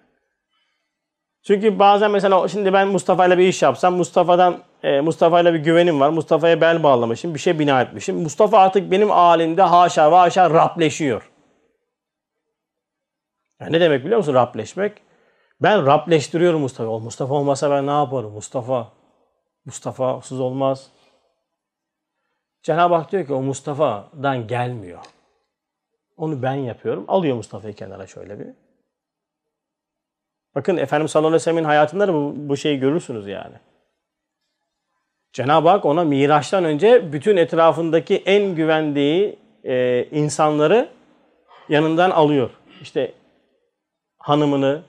Çünkü bazen mesela şimdi ben Mustafa ile bir iş yapsam Mustafa'dan e, Mustafa ile bir güvenim var. Mustafa'ya bel bağlamışım. Bir şey bina etmişim. Mustafa artık benim halinde haşa ve haşa rapleşiyor. Yani ne demek biliyor musun rapleşmek? Ben rapleştiriyorum Mustafa. O Mustafa olmasa ben ne yaparım? Mustafa. Mustafa'sız olmaz. Cenab-ı Hak diyor ki o Mustafa'dan gelmiyor. Onu ben yapıyorum. Alıyor Mustafa'yı kenara şöyle bir. Bakın Efendimiz sallallahu aleyhi ve sellem'in hayatında da bu, bu şeyi görürsünüz yani. Cenab-ı Hak ona Miraç'tan önce bütün etrafındaki en güvendiği e, insanları yanından alıyor. İşte hanımını,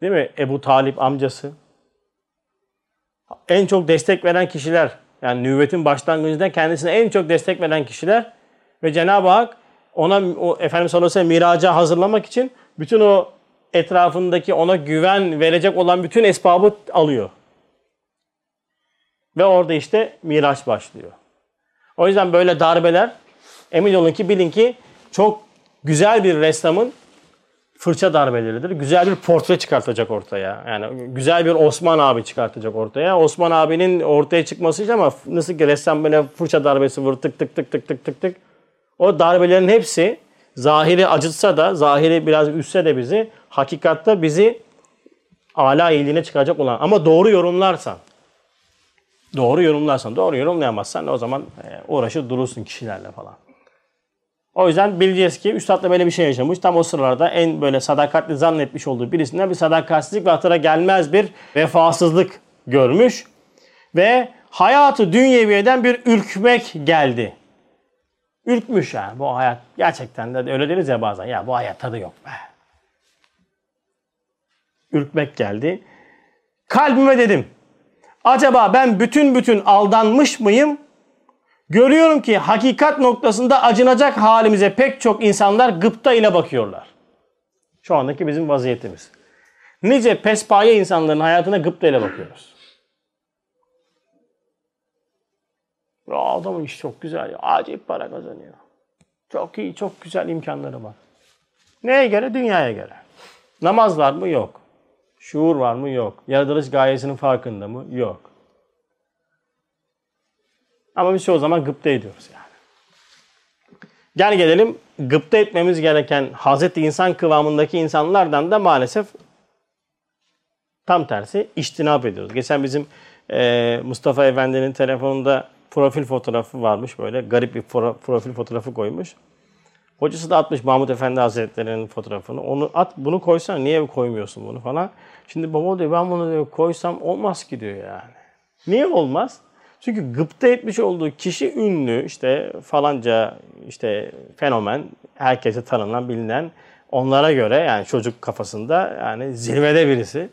değil mi? Ebu Talip amcası. En çok destek veren kişiler, yani nübüvvetin başlangıcında kendisine en çok destek veren kişiler ve Cenab-ı Hak ona o Efendimiz sallallahu aleyhi ve sellem miraca hazırlamak için bütün o etrafındaki ona güven verecek olan bütün esbabı alıyor. Ve orada işte Miraç başlıyor. O yüzden böyle darbeler emin olun ki bilin ki çok güzel bir ressamın fırça darbeleridir. Güzel bir portre çıkartacak ortaya. Yani güzel bir Osman abi çıkartacak ortaya. Osman abinin ortaya çıkması için ama nasıl ki ressam böyle fırça darbesi vur tık tık tık tık tık tık tık. O darbelerin hepsi zahiri acıtsa da, zahiri biraz üstse de bizi, hakikatte bizi ala iyiliğine çıkacak olan ama doğru yorumlarsan, doğru yorumlarsan, doğru yorumlayamazsan o zaman uğraşır durursun kişilerle falan. O yüzden bileceğiz ki Üstad da böyle bir şey yaşamış. Tam o sıralarda en böyle sadakatli zannetmiş olduğu birisinden bir sadakatsizlik ve hatıra gelmez bir vefasızlık görmüş. Ve hayatı dünyeviyeden bir ürkmek geldi. Ürkmüş yani bu hayat. Gerçekten de öyle deriz ya bazen. Ya bu hayat tadı yok be. Ürkmek geldi. Kalbime dedim. Acaba ben bütün bütün aldanmış mıyım? Görüyorum ki hakikat noktasında acınacak halimize pek çok insanlar gıpta ile bakıyorlar. Şu andaki bizim vaziyetimiz. Nice pespaye insanların hayatına gıpta ile bakıyoruz. Ya adamın iş çok güzel ya. Acayip para kazanıyor. Çok iyi, çok güzel imkanları var. Neye göre? Dünyaya göre. Namaz var mı? Yok. Şuur var mı? Yok. Yaratılış gayesinin farkında mı? Yok. Ama biz çoğu zaman gıpta ediyoruz yani. Gel gelelim gıpta etmemiz gereken Hazreti insan kıvamındaki insanlardan da maalesef tam tersi iştinap ediyoruz. Geçen bizim e, Mustafa Efendi'nin telefonunda profil fotoğrafı varmış böyle. Garip bir profil fotoğrafı koymuş. Hocası da atmış Mahmut Efendi Hazretleri'nin fotoğrafını. Onu at bunu koysan niye koymuyorsun bunu falan. Şimdi baba diyor ben bunu diyor, koysam olmaz ki diyor yani. Niye olmaz? Çünkü gıpta etmiş olduğu kişi ünlü işte falanca işte fenomen herkese tanınan bilinen onlara göre yani çocuk kafasında yani zirvede birisi.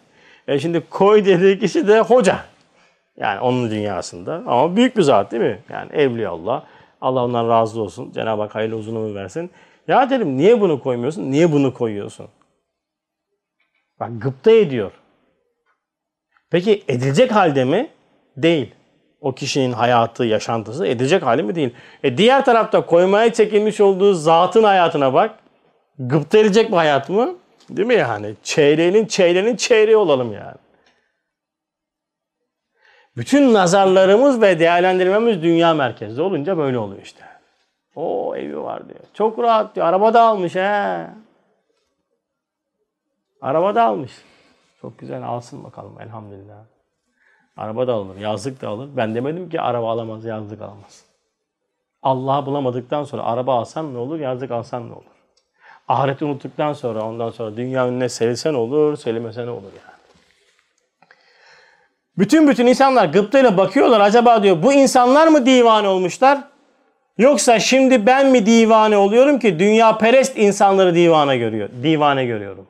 E şimdi koy dediği kişi de hoca. Yani onun dünyasında. Ama büyük bir zat değil mi? Yani evliya Allah. Allah ondan razı olsun. Cenab-ı Hak hayırlı uzun ömür versin. Ya dedim niye bunu koymuyorsun? Niye bunu koyuyorsun? Bak gıpta ediyor. Peki edilecek halde mi? Değil. O kişinin hayatı, yaşantısı edilecek hali mi değil? E diğer tarafta koymaya çekilmiş olduğu zatın hayatına bak. Gıpta edilecek bir hayat mı? Değil mi yani? Çeyreğinin çeyreğinin çeyreği olalım yani. Bütün nazarlarımız ve değerlendirmemiz dünya merkezli olunca böyle oluyor işte. O evi var diyor. Çok rahat diyor. Araba da almış he. Araba da almış. Çok güzel alsın bakalım elhamdülillah. Araba da alır, yazlık da alır. Ben demedim ki araba alamaz, yazlık alamaz. Allah'ı bulamadıktan sonra araba alsan ne olur, yazlık alsan ne olur? Ahireti unuttuktan sonra ondan sonra dünya önüne serilsen olur, serilmesen olur yani. Bütün bütün insanlar gıptayla bakıyorlar. Acaba diyor bu insanlar mı divane olmuşlar? Yoksa şimdi ben mi divane oluyorum ki dünya perest insanları divane görüyor, divane görüyorum.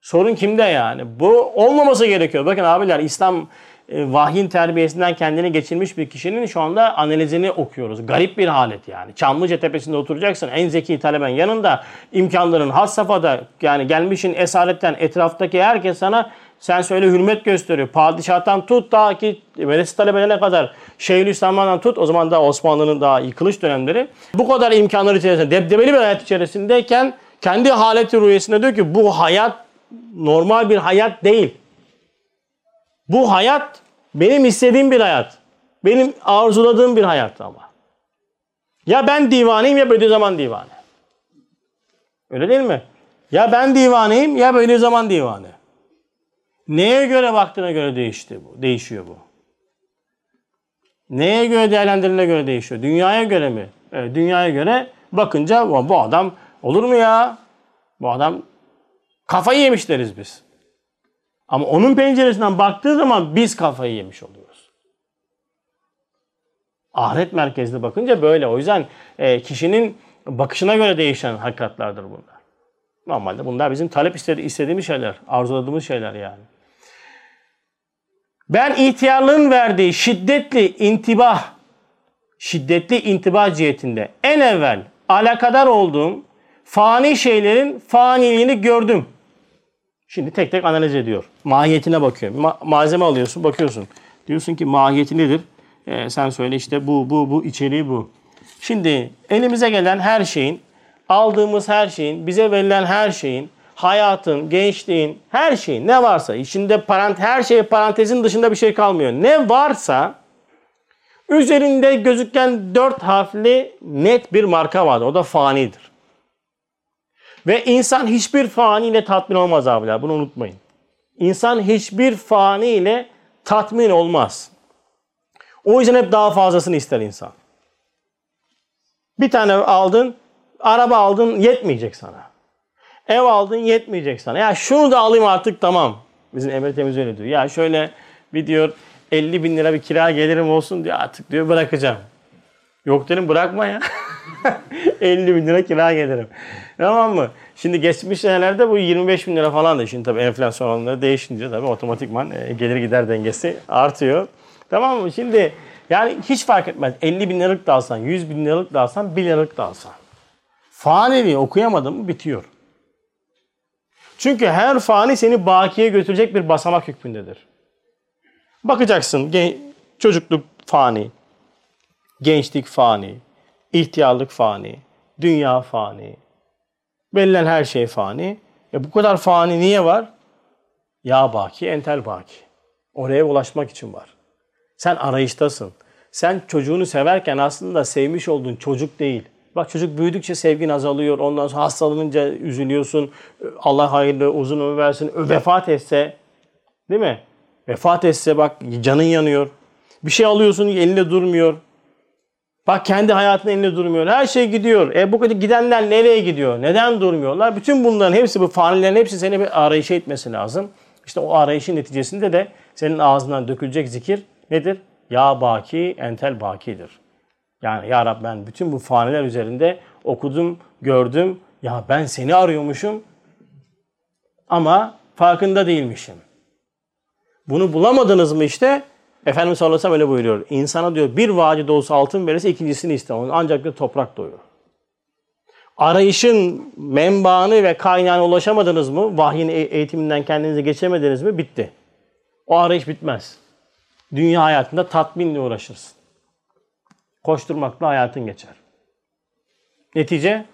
Sorun kimde yani? Bu olmaması gerekiyor. Bakın abiler İslam vahyin terbiyesinden kendini geçirmiş bir kişinin şu anda analizini okuyoruz. Garip bir halet yani. Çamlıca tepesinde oturacaksın. En zeki taleben yanında imkanların has safhada yani gelmişin esaretten etraftaki herkes sana sen söyle hürmet gösteriyor. Padişahtan tut ta ki velesi talebelerine kadar Şeyhülislam'dan tut o zaman da Osmanlı'nın daha yıkılış dönemleri. Bu kadar imkanlar içerisinde debdebeli bir hayat içerisindeyken kendi haleti rüyesinde diyor ki bu hayat normal bir hayat değil. Bu hayat benim istediğim bir hayat. Benim arzuladığım bir hayat ama. Ya ben divaneyim ya Bediüzzaman divane. Öyle değil mi? Ya ben divaneyim ya Bediüzzaman divane. Neye göre baktığına göre değişti bu, değişiyor bu. Neye göre değerlendirilene göre değişiyor. Dünyaya göre mi? Evet, dünyaya göre bakınca bu adam olur mu ya? Bu adam kafayı yemiş deriz biz. Ama onun penceresinden baktığı zaman biz kafayı yemiş oluyoruz. Ahiret merkezli bakınca böyle. O yüzden e, kişinin bakışına göre değişen hakikatlardır bunlar. Normalde bunlar bizim talep istediğimiz şeyler, arzuladığımız şeyler yani. Ben ihtiyarlığın verdiği şiddetli intibah, şiddetli intibah cihetinde en evvel alakadar olduğum fani şeylerin faniliğini gördüm. Şimdi tek tek analiz ediyor. Mahiyetine bakıyor. Ma- malzeme alıyorsun, bakıyorsun. Diyorsun ki mahiyeti nedir? Ee, sen söyle işte bu, bu, bu, içeriği bu. Şimdi elimize gelen her şeyin, aldığımız her şeyin, bize verilen her şeyin, hayatın, gençliğin, her şeyin ne varsa, içinde parant her şey parantezin dışında bir şey kalmıyor. Ne varsa üzerinde gözüken dört harfli net bir marka vardır. O da fanidir. Ve insan hiçbir fani ile tatmin olmaz abiler. Bunu unutmayın. İnsan hiçbir fani ile tatmin olmaz. O yüzden hep daha fazlasını ister insan. Bir tane aldın, araba aldın yetmeyecek sana. Ev aldın yetmeyecek sana. Ya şunu da alayım artık tamam. Bizim Emre Temiz öyle diyor. Ya şöyle bir diyor 50 bin lira bir kira gelirim olsun diyor artık diyor bırakacağım. Yok dedim bırakma ya. 50 bin lira kira gelirim. Tamam mı? Şimdi geçmiş senelerde bu 25 bin lira falan da şimdi tabii enflasyon oranları değişince tabii otomatikman e, gelir gider dengesi artıyor. Tamam mı? Şimdi yani hiç fark etmez. 50 bin liralık da alsan, 100 bin liralık da alsan, 1 liralık da alsan. Fanevi okuyamadın mı bitiyor. Çünkü her fani seni bakiye götürecek bir basamak hükmündedir. Bakacaksın çocukluk fani, gençlik fani, ihtiyarlık fani, dünya fani, verilen her şey fani. E bu kadar fani niye var? Ya baki, entel baki. Oraya ulaşmak için var. Sen arayıştasın. Sen çocuğunu severken aslında sevmiş olduğun çocuk değil. Bak çocuk büyüdükçe sevgin azalıyor. Ondan sonra hastalanınca üzülüyorsun. Allah hayırlı uzun ömür versin. Vefat etse değil mi? Vefat etse bak canın yanıyor. Bir şey alıyorsun elinde durmuyor. Bak kendi hayatının elinde durmuyor. Her şey gidiyor. E bu kadar gidenler nereye gidiyor? Neden durmuyorlar? Bütün bunların hepsi bu fanilerin hepsi seni bir arayışa etmesi lazım. İşte o arayışın neticesinde de senin ağzından dökülecek zikir nedir? Ya baki entel bakidir. Yani ya Rab ben bütün bu faniler üzerinde okudum, gördüm. Ya ben seni arıyormuşum ama farkında değilmişim. Bunu bulamadınız mı işte? Efendimiz sallallahu aleyhi öyle buyuruyor. İnsana diyor bir vadi dolusu altın verirse ikincisini ister. Ancak da toprak doyurur. Arayışın menbaını ve kaynağına ulaşamadınız mı? Vahyin e- eğitiminden kendinize geçemediniz mi? Bitti. O arayış bitmez. Dünya hayatında tatminle uğraşırsın. Koşturmakla hayatın geçer. Netice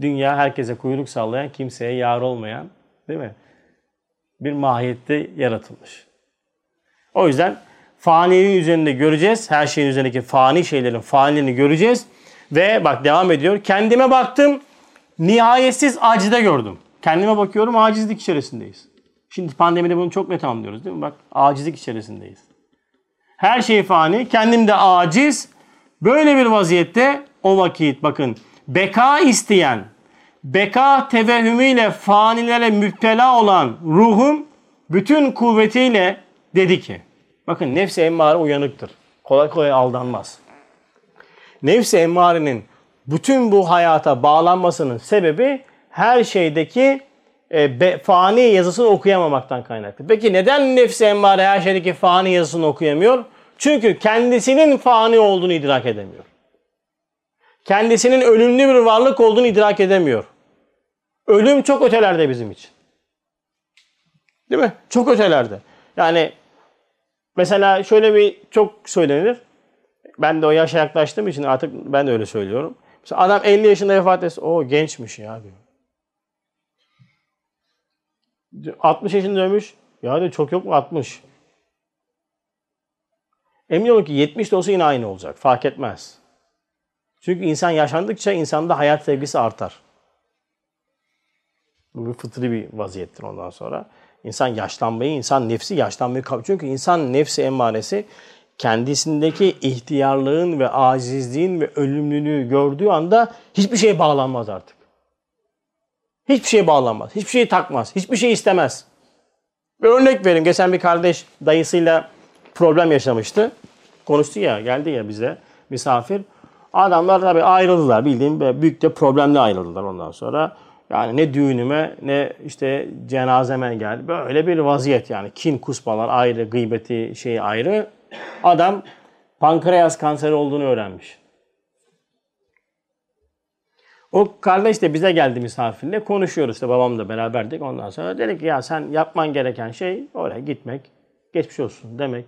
dünya herkese kuyruk sallayan, kimseye yar olmayan, değil mi? Bir mahiyette yaratılmış. O yüzden faniliğin üzerinde göreceğiz. Her şeyin üzerindeki fani şeylerin faniliğini göreceğiz. Ve bak devam ediyor. Kendime baktım, nihayetsiz acide gördüm. Kendime bakıyorum, acizlik içerisindeyiz. Şimdi pandemide bunu çok net anlıyoruz değil mi? Bak acizlik içerisindeyiz. Her şey fani. Kendim de aciz. Böyle bir vaziyette o vakit bakın beka isteyen, beka tevehhümüyle fanilere müptela olan ruhum bütün kuvvetiyle dedi ki bakın nefsi emmare uyanıktır. Kolay kolay aldanmaz. Nefsi emmarenin bütün bu hayata bağlanmasının sebebi her şeydeki e, fani yazısını okuyamamaktan kaynaklı. Peki neden nefsi emmare her şeydeki fani yazısını okuyamıyor? Çünkü kendisinin fani olduğunu idrak edemiyor. Kendisinin ölümlü bir varlık olduğunu idrak edemiyor. Ölüm çok ötelerde bizim için. Değil mi? Çok ötelerde. Yani mesela şöyle bir çok söylenir. Ben de o yaşa yaklaştığım için artık ben de öyle söylüyorum. Mesela adam 50 yaşında vefat etse o gençmiş ya diyor. 60 yaşında ölmüş. Ya diyor çok yok mu 60. Emin olun ki 70 de olsa yine aynı olacak. Fark etmez. Çünkü insan yaşandıkça insanda hayat sevgisi artar. Bu bir fıtri bir vaziyettir ondan sonra. İnsan yaşlanmayı, insan nefsi yaşlanmayı kabul. Çünkü insan nefsi emmaresi kendisindeki ihtiyarlığın ve acizliğin ve ölümlülüğü gördüğü anda hiçbir şeye bağlanmaz artık. Hiçbir şeye bağlanmaz. Hiçbir şeyi takmaz. Hiçbir şey istemez. Bir örnek vereyim. Geçen bir kardeş dayısıyla problem yaşamıştı. Konuştu ya, geldi ya bize misafir. Adamlar tabii ayrıldılar. Bildiğim büyük de problemle ayrıldılar ondan sonra. Yani ne düğünüme ne işte cenazeme geldi. Böyle bir vaziyet yani. Kin kusmalar ayrı, gıybeti şey ayrı. Adam pankreas kanseri olduğunu öğrenmiş. O kardeş de bize geldi misafirle. Konuşuyoruz işte babamla beraberdik. Ondan sonra dedik ki ya sen yapman gereken şey oraya gitmek. Geçmiş olsun demek.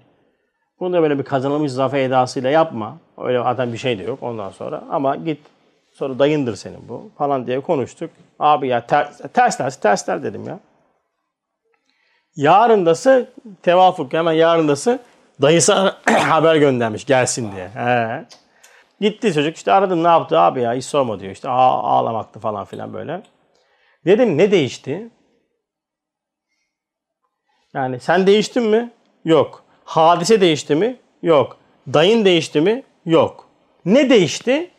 Bunu da böyle bir kazanılmış zafer edasıyla yapma. Öyle adam bir şey de yok ondan sonra. Ama git sonra dayındır senin bu falan diye konuştuk. Abi ya ters, ters ters tersler dedim ya. Yarındası tevafuk hemen yarındası dayısı haber göndermiş gelsin diye. He. Gitti çocuk işte aradım ne yaptı abi ya hiç sorma diyor işte ağ ağlamaktı falan filan böyle. Dedim ne değişti? Yani sen değiştin mi? Yok. Hadise değişti mi? Yok. Dayın değişti mi? Yok. Ne değişti?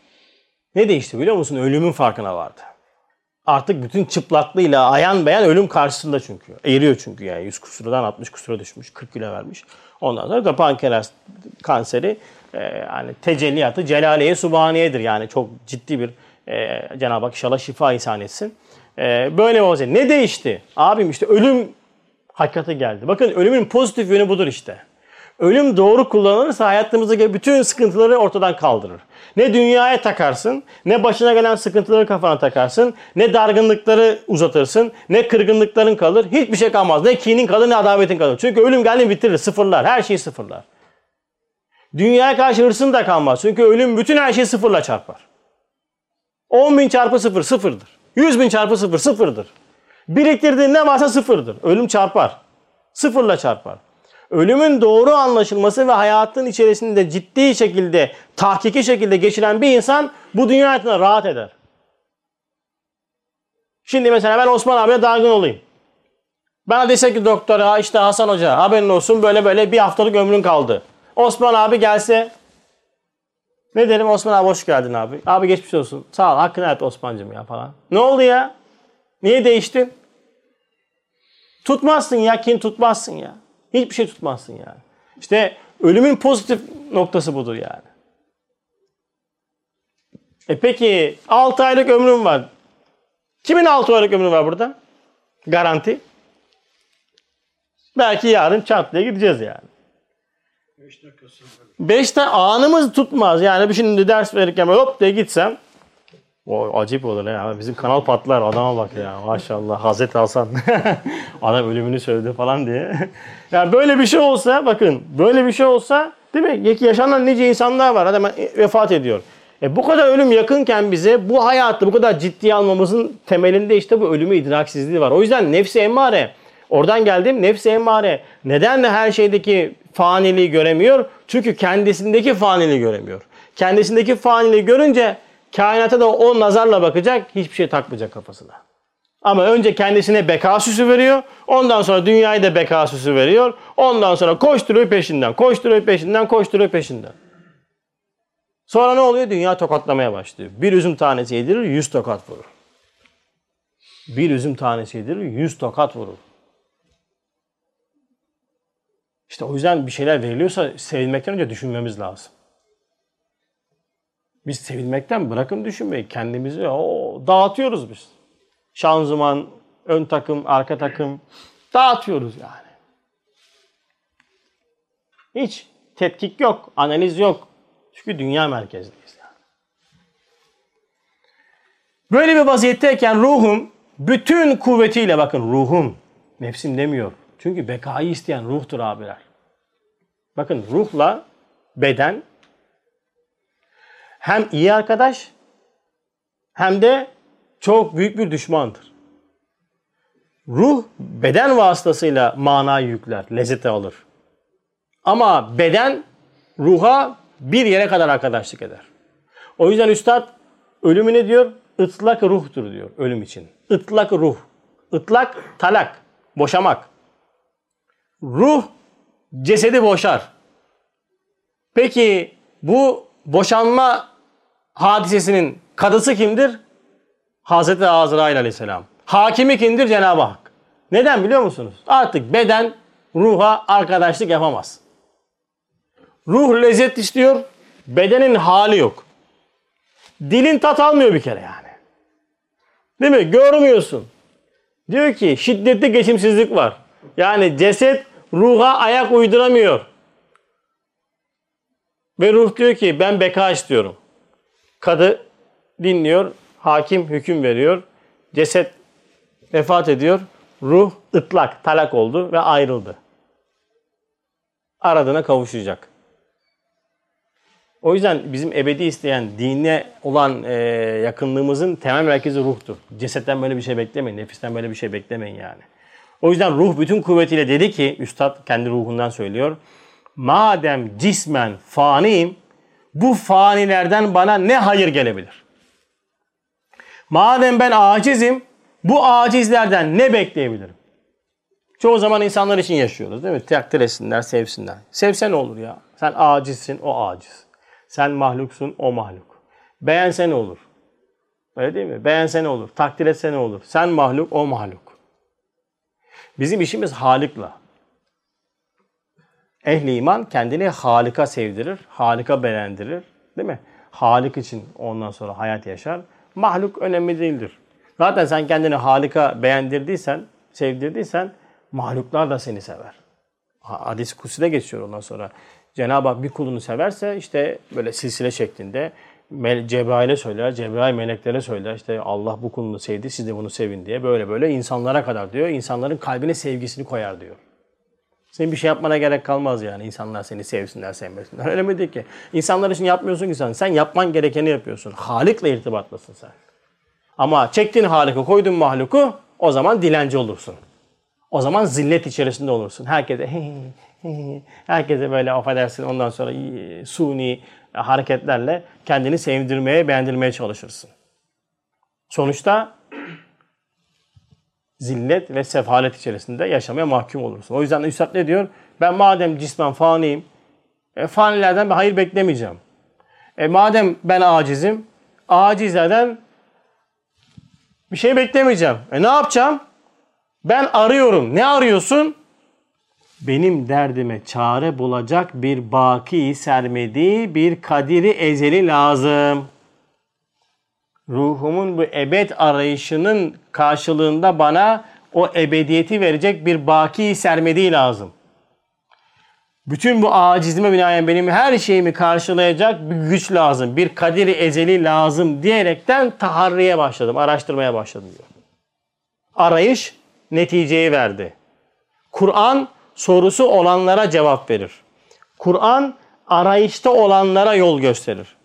Ne değişti biliyor musun? Ölümün farkına vardı. Artık bütün çıplaklığıyla ayan beyan ölüm karşısında çünkü. Eriyor çünkü yani 100 kusuradan 60 kusura düşmüş. 40 kilo vermiş. Ondan sonra da pankreas kanseri e, yani tecelliyatı celaleye subhaniyedir. Yani çok ciddi bir e, Cenab-ı Hak inşallah şifa ihsan etsin. E, böyle olacak. Ne değişti? Abim işte ölüm hakikati geldi. Bakın ölümün pozitif yönü budur işte. Ölüm doğru kullanılırsa hayatımızdaki bütün sıkıntıları ortadan kaldırır. Ne dünyaya takarsın, ne başına gelen sıkıntıları kafana takarsın, ne dargınlıkları uzatırsın, ne kırgınlıkların kalır, hiçbir şey kalmaz. Ne kinin kalır, ne adavetin kalır. Çünkü ölüm geldi bitirir, sıfırlar, her şeyi sıfırlar. Dünyaya karşı hırsın da kalmaz. Çünkü ölüm bütün her şeyi sıfırla çarpar. 10 bin çarpı sıfır, sıfırdır. 100 bin çarpı sıfır, sıfırdır. Biriktirdiğin ne varsa sıfırdır. Ölüm çarpar. Sıfırla çarpar ölümün doğru anlaşılması ve hayatın içerisinde ciddi şekilde, tahkiki şekilde geçiren bir insan bu dünya hayatında rahat eder. Şimdi mesela ben Osman abiye dargın olayım. Bana dese ki doktora işte Hasan Hoca haberin olsun böyle böyle bir haftalık ömrün kaldı. Osman abi gelse ne derim Osman abi hoş geldin abi. Abi geçmiş olsun. Sağ ol hakkını et Osman'cım ya falan. Ne oldu ya? Niye değiştin? Tutmazsın ya kin tutmazsın ya. Hiçbir şey tutmazsın yani. İşte ölümün pozitif noktası budur yani. E peki 6 aylık ömrüm var. Kimin 6 aylık ömrü var burada? Garanti. Belki yarın çat diye gideceğiz yani. 5 dakikası. 5 anımız tutmaz. Yani şimdi ders verirken hop diye gitsem o acayip olur ya. Bizim kanal patlar. Adama bak ya. Maşallah. Hazreti Hasan. Adam ölümünü söyledi falan diye. yani böyle bir şey olsa bakın böyle bir şey olsa değil mi? Yaşanan nice insanlar var. Adam vefat ediyor. E bu kadar ölüm yakınken bize bu hayatı bu kadar ciddiye almamızın temelinde işte bu ölümü idraksizliği var. O yüzden nefsi emmare. Oradan geldim nefsi emmare. Neden de her şeydeki faniliği göremiyor? Çünkü kendisindeki faniliği göremiyor. Kendisindeki faniliği görünce Kainata da o nazarla bakacak, hiçbir şey takmayacak kafasına. Ama önce kendisine beka süsü veriyor. Ondan sonra dünyayı da beka süsü veriyor. Ondan sonra koşturuyor peşinden, koşturuyor peşinden, koşturuyor peşinden. Sonra ne oluyor? Dünya tokatlamaya başlıyor. Bir üzüm tanesi yedirir, yüz tokat vurur. Bir üzüm tanesi yedirir, yüz tokat vurur. İşte o yüzden bir şeyler veriliyorsa sevilmekten önce düşünmemiz lazım. Biz sevilmekten bırakın düşünmeyi. Kendimizi o, dağıtıyoruz biz. Şanzıman, ön takım, arka takım dağıtıyoruz yani. Hiç tetkik yok, analiz yok. Çünkü dünya merkezliyiz yani. Böyle bir vaziyetteyken ruhum bütün kuvvetiyle bakın ruhum, nefsim demiyor. Çünkü bekayı isteyen ruhtur abiler. Bakın ruhla beden hem iyi arkadaş hem de çok büyük bir düşmandır. Ruh beden vasıtasıyla manayı yükler, lezzeti alır. Ama beden ruha bir yere kadar arkadaşlık eder. O yüzden üstad ölümü ne diyor? Itlak ruhtur diyor ölüm için. Itlak ruh. Itlak talak. Boşamak. Ruh cesedi boşar. Peki bu boşanma hadisesinin kadısı kimdir? Hazreti Azrail aleyhisselam. Hakimi kimdir? Cenab-ı Hak. Neden biliyor musunuz? Artık beden ruha arkadaşlık yapamaz. Ruh lezzet istiyor, bedenin hali yok. Dilin tat almıyor bir kere yani. Değil mi? Görmüyorsun. Diyor ki şiddetli geçimsizlik var. Yani ceset ruha ayak uyduramıyor. Ve ruh diyor ki ben beka istiyorum. Kadı dinliyor, hakim hüküm veriyor. Ceset vefat ediyor. Ruh ıtlak, talak oldu ve ayrıldı. Aradığına kavuşacak. O yüzden bizim ebedi isteyen dine olan e, yakınlığımızın temel merkezi ruhtur. Cesetten böyle bir şey beklemeyin, nefisten böyle bir şey beklemeyin yani. O yüzden ruh bütün kuvvetiyle dedi ki, Üstad kendi ruhundan söylüyor. Madem cismen faniyim, bu fanilerden bana ne hayır gelebilir? Madem ben acizim, bu acizlerden ne bekleyebilirim? Çoğu zaman insanlar için yaşıyoruz değil mi? Takdir etsinler, sevsinler. Sevsen ne olur ya? Sen acizsin, o aciz. Sen mahluksun, o mahluk. Beğense ne olur? Öyle değil mi? Beğense ne olur? Takdir etse ne olur? Sen mahluk, o mahluk. Bizim işimiz Halık'la. Ehli iman kendini Halık'a sevdirir, Halık'a beğendirir. Değil mi? Halik için ondan sonra hayat yaşar. Mahluk önemli değildir. Zaten sen kendini Halık'a beğendirdiysen, sevdirdiysen mahluklar da seni sever. Hadis kutside geçiyor ondan sonra. Cenab-ı Hak bir kulunu severse işte böyle silsile şeklinde Cebrail'e söyler, Cebrail meleklere söyler. İşte Allah bu kulunu sevdi, siz de bunu sevin diye. Böyle böyle insanlara kadar diyor. İnsanların kalbine sevgisini koyar diyor. Senin bir şey yapmana gerek kalmaz yani. İnsanlar seni sevsinler, sevmesinler. Öyle mi değil ki? İnsanlar için yapmıyorsun ki sen. Sen yapman gerekeni yapıyorsun. Halik'le irtibatlısın sen. Ama çektin Halik'i, koydun mahluku o zaman dilenci olursun. O zaman zillet içerisinde olursun. Herkese herkese böyle affedersin ondan sonra suni hareketlerle kendini sevdirmeye, beğendirmeye çalışırsın. Sonuçta zillet ve sefalet içerisinde yaşamaya mahkum olursun. O yüzden Üstad ne diyor? Ben madem cismen faniyim, e, fanilerden bir hayır beklemeyeceğim. E, madem ben acizim, acizlerden bir şey beklemeyeceğim. E ne yapacağım? Ben arıyorum. Ne arıyorsun? Benim derdime çare bulacak bir baki sermedi, bir kadiri ezeli lazım. Ruhumun bu ebed arayışının karşılığında bana o ebediyeti verecek bir baki sermedi lazım. Bütün bu acizime binaen benim her şeyimi karşılayacak bir güç lazım. Bir kadiri ezeli lazım diyerekten taharriye başladım. Araştırmaya başladım diyor. Arayış neticeyi verdi. Kur'an sorusu olanlara cevap verir. Kur'an arayışta olanlara yol gösterir.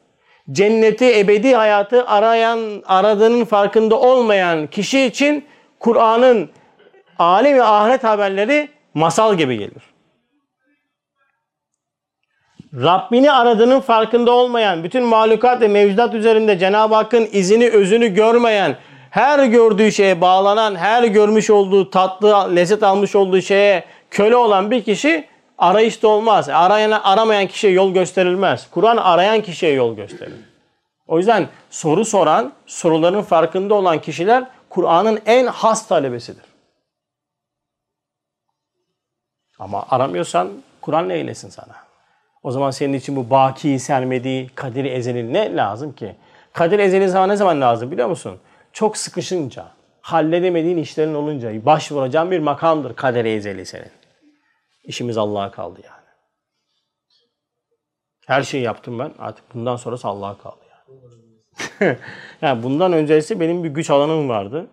Cenneti, ebedi hayatı arayan, aradığının farkında olmayan kişi için Kur'an'ın alem ve ahiret haberleri masal gibi gelir. Rabbini aradığının farkında olmayan, bütün mahlukat ve mevcudat üzerinde Cenab-ı Hakk'ın izini, özünü görmeyen, her gördüğü şeye bağlanan, her görmüş olduğu tatlı, lezzet almış olduğu şeye köle olan bir kişi arayışta olmaz. Arayan, aramayan kişiye yol gösterilmez. Kur'an arayan kişiye yol gösterir. O yüzden soru soran, soruların farkında olan kişiler Kur'an'ın en has talebesidir. Ama aramıyorsan Kur'an ne eylesin sana? O zaman senin için bu baki, sermedi, kadir ezeli ne lazım ki? Kadir ezeli sana ne zaman lazım biliyor musun? Çok sıkışınca, halledemediğin işlerin olunca başvuracağın bir makamdır kader-i ezeli senin. İşimiz Allah'a kaldı yani. Her şeyi yaptım ben. Artık bundan sonrası Allah'a kaldı yani. yani bundan öncesi benim bir güç alanım vardı.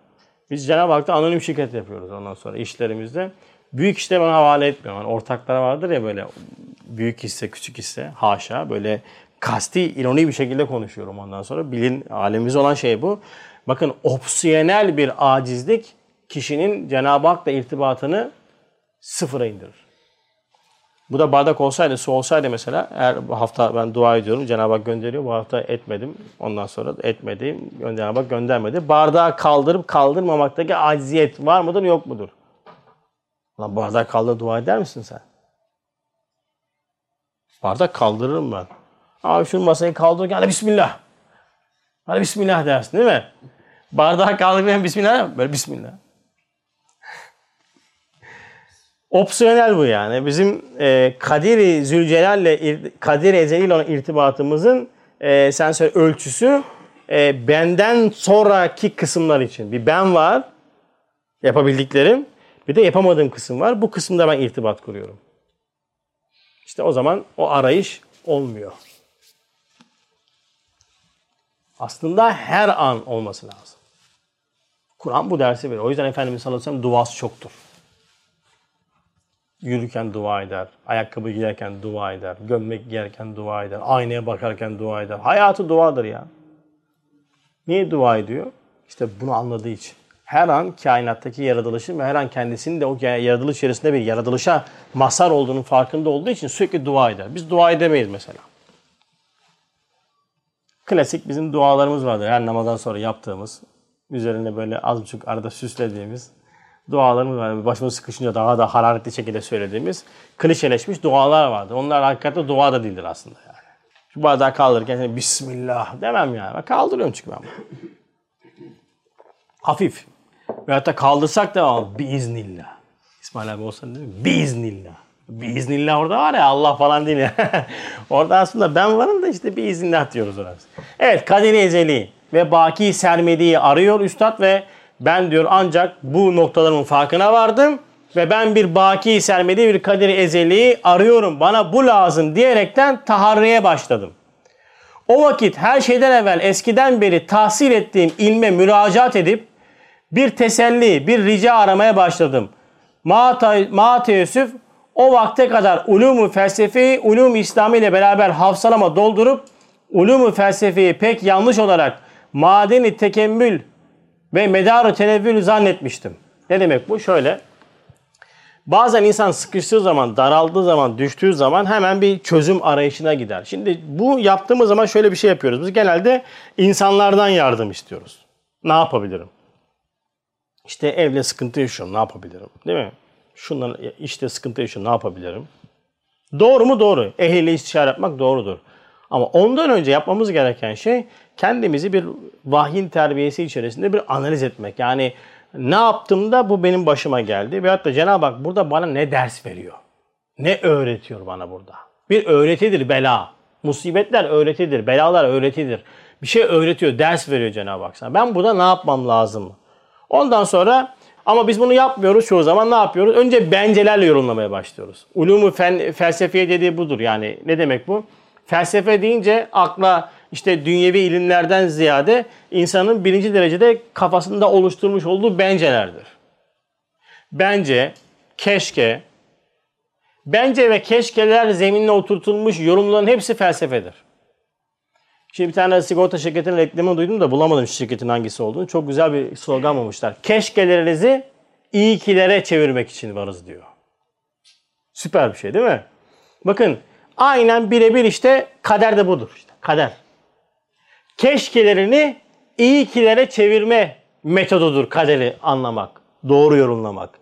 Biz Cenab-ı Hak'ta anonim şirket yapıyoruz ondan sonra işlerimizde. Büyük işte bana havale etmiyorum. Yani ortaklar vardır ya böyle büyük hisse, küçük hisse. Haşa böyle kasti, ironi bir şekilde konuşuyorum ondan sonra. Bilin alemimiz olan şey bu. Bakın opsiyonel bir acizlik kişinin Cenab-ı Hak'la irtibatını sıfıra indirir. Bu da bardak olsaydı, su olsaydı mesela bu hafta ben dua ediyorum Cenab-ı Hak gönderiyor. Bu hafta etmedim. Ondan sonra etmedim. Cenab-ı Hak göndermedi. Bardağı kaldırıp kaldırmamaktaki aciziyet var mıdır yok mudur? Lan bardağı kaldır dua eder misin sen? Bardak kaldırırım ben. Abi şu masayı kaldırırken hadi bismillah. Hadi bismillah dersin değil mi? Bardağı kaldırırken bismillah böyle bismillah. Opsiyonel bu yani. Bizim e, Kadir-i Zülcelal'le Kadir Ezeli ile olan irtibatımızın e, sen söyle ölçüsü e, benden sonraki kısımlar için. Bir ben var yapabildiklerim. Bir de yapamadığım kısım var. Bu kısımda ben irtibat kuruyorum. İşte o zaman o arayış olmuyor. Aslında her an olması lazım. Kur'an bu dersi veriyor. O yüzden Efendimiz sallallahu aleyhi ve sellem duası çoktur. Yürürken dua eder, ayakkabı giyerken dua eder, gömlek giyerken dua eder, aynaya bakarken dua eder. Hayatı duadır ya. Niye dua ediyor? İşte bunu anladığı için. Her an kainattaki yaratılışın ve her an kendisinin de o yaratılış içerisinde bir yaratılışa mazhar olduğunun farkında olduğu için sürekli dua eder. Biz dua edemeyiz mesela. Klasik bizim dualarımız vardır. Her namazdan sonra yaptığımız, üzerine böyle az buçuk arada süslediğimiz dualarımız var. Başımız sıkışınca daha da hararetli şekilde söylediğimiz klişeleşmiş dualar vardır. Onlar hakikaten dua da değildir aslında yani. Şu bardağı kaldırırken Bismillah demem yani. Ben kaldırıyorum çünkü ben Hafif. Ve hatta kaldırsak da biiznillah. İsmail abi olsa değil mi? Biiznillah. Biiznillah orada var ya Allah falan değil ya. orada aslında ben varım da işte biiznillah diyoruz orası. Evet Kadir Ezeli ve Baki Sermedi'yi arıyor üstad ve ben diyor ancak bu noktaların farkına vardım ve ben bir baki sermedi bir kaderi ezeliği arıyorum. Bana bu lazım diyerekten taharriye başladım. O vakit her şeyden evvel eskiden beri tahsil ettiğim ilme müracaat edip bir teselli, bir rica aramaya başladım. Ma teessüf o vakte kadar ulumu felsefi, ulum İslami ile beraber hafsalama doldurup ulumu felsefeyi pek yanlış olarak madeni tekemmül ve medarı tenevvül zannetmiştim. Ne demek bu? Şöyle. Bazen insan sıkıştığı zaman, daraldığı zaman, düştüğü zaman hemen bir çözüm arayışına gider. Şimdi bu yaptığımız zaman şöyle bir şey yapıyoruz. Biz genelde insanlardan yardım istiyoruz. Ne yapabilirim? İşte evle sıkıntı yaşıyorum. Ne yapabilirim? Değil mi? Şundan işte sıkıntı yaşıyorum. Ne yapabilirim? Doğru mu? Doğru. Ehliyle istişare yapmak doğrudur. Ama ondan önce yapmamız gereken şey kendimizi bir vahyin terbiyesi içerisinde bir analiz etmek. Yani ne yaptım da bu benim başıma geldi. Veyahut da Cenab-ı Hak burada bana ne ders veriyor? Ne öğretiyor bana burada? Bir öğretidir bela. Musibetler öğretidir, belalar öğretidir. Bir şey öğretiyor, ders veriyor Cenab-ı Hak sana. Ben burada ne yapmam lazım? Ondan sonra ama biz bunu yapmıyoruz çoğu zaman ne yapıyoruz? Önce bencelerle yorumlamaya başlıyoruz. Ulumu fen, felsefeye dediği budur. Yani ne demek bu? Felsefe deyince akla işte dünyevi ilimlerden ziyade insanın birinci derecede kafasında oluşturmuş olduğu bencelerdir. Bence, keşke, bence ve keşkeler zeminine oturtulmuş yorumların hepsi felsefedir. Şimdi bir tane sigorta şirketinin reklamını duydum da bulamadım şu şirketin hangisi olduğunu. Çok güzel bir slogan bulmuşlar. Keşkelerinizi iyi çevirmek için varız diyor. Süper bir şey değil mi? Bakın aynen birebir işte kader de budur. işte kader keşkelerini iyi kilere çevirme metodudur kaderi anlamak, doğru yorumlamak.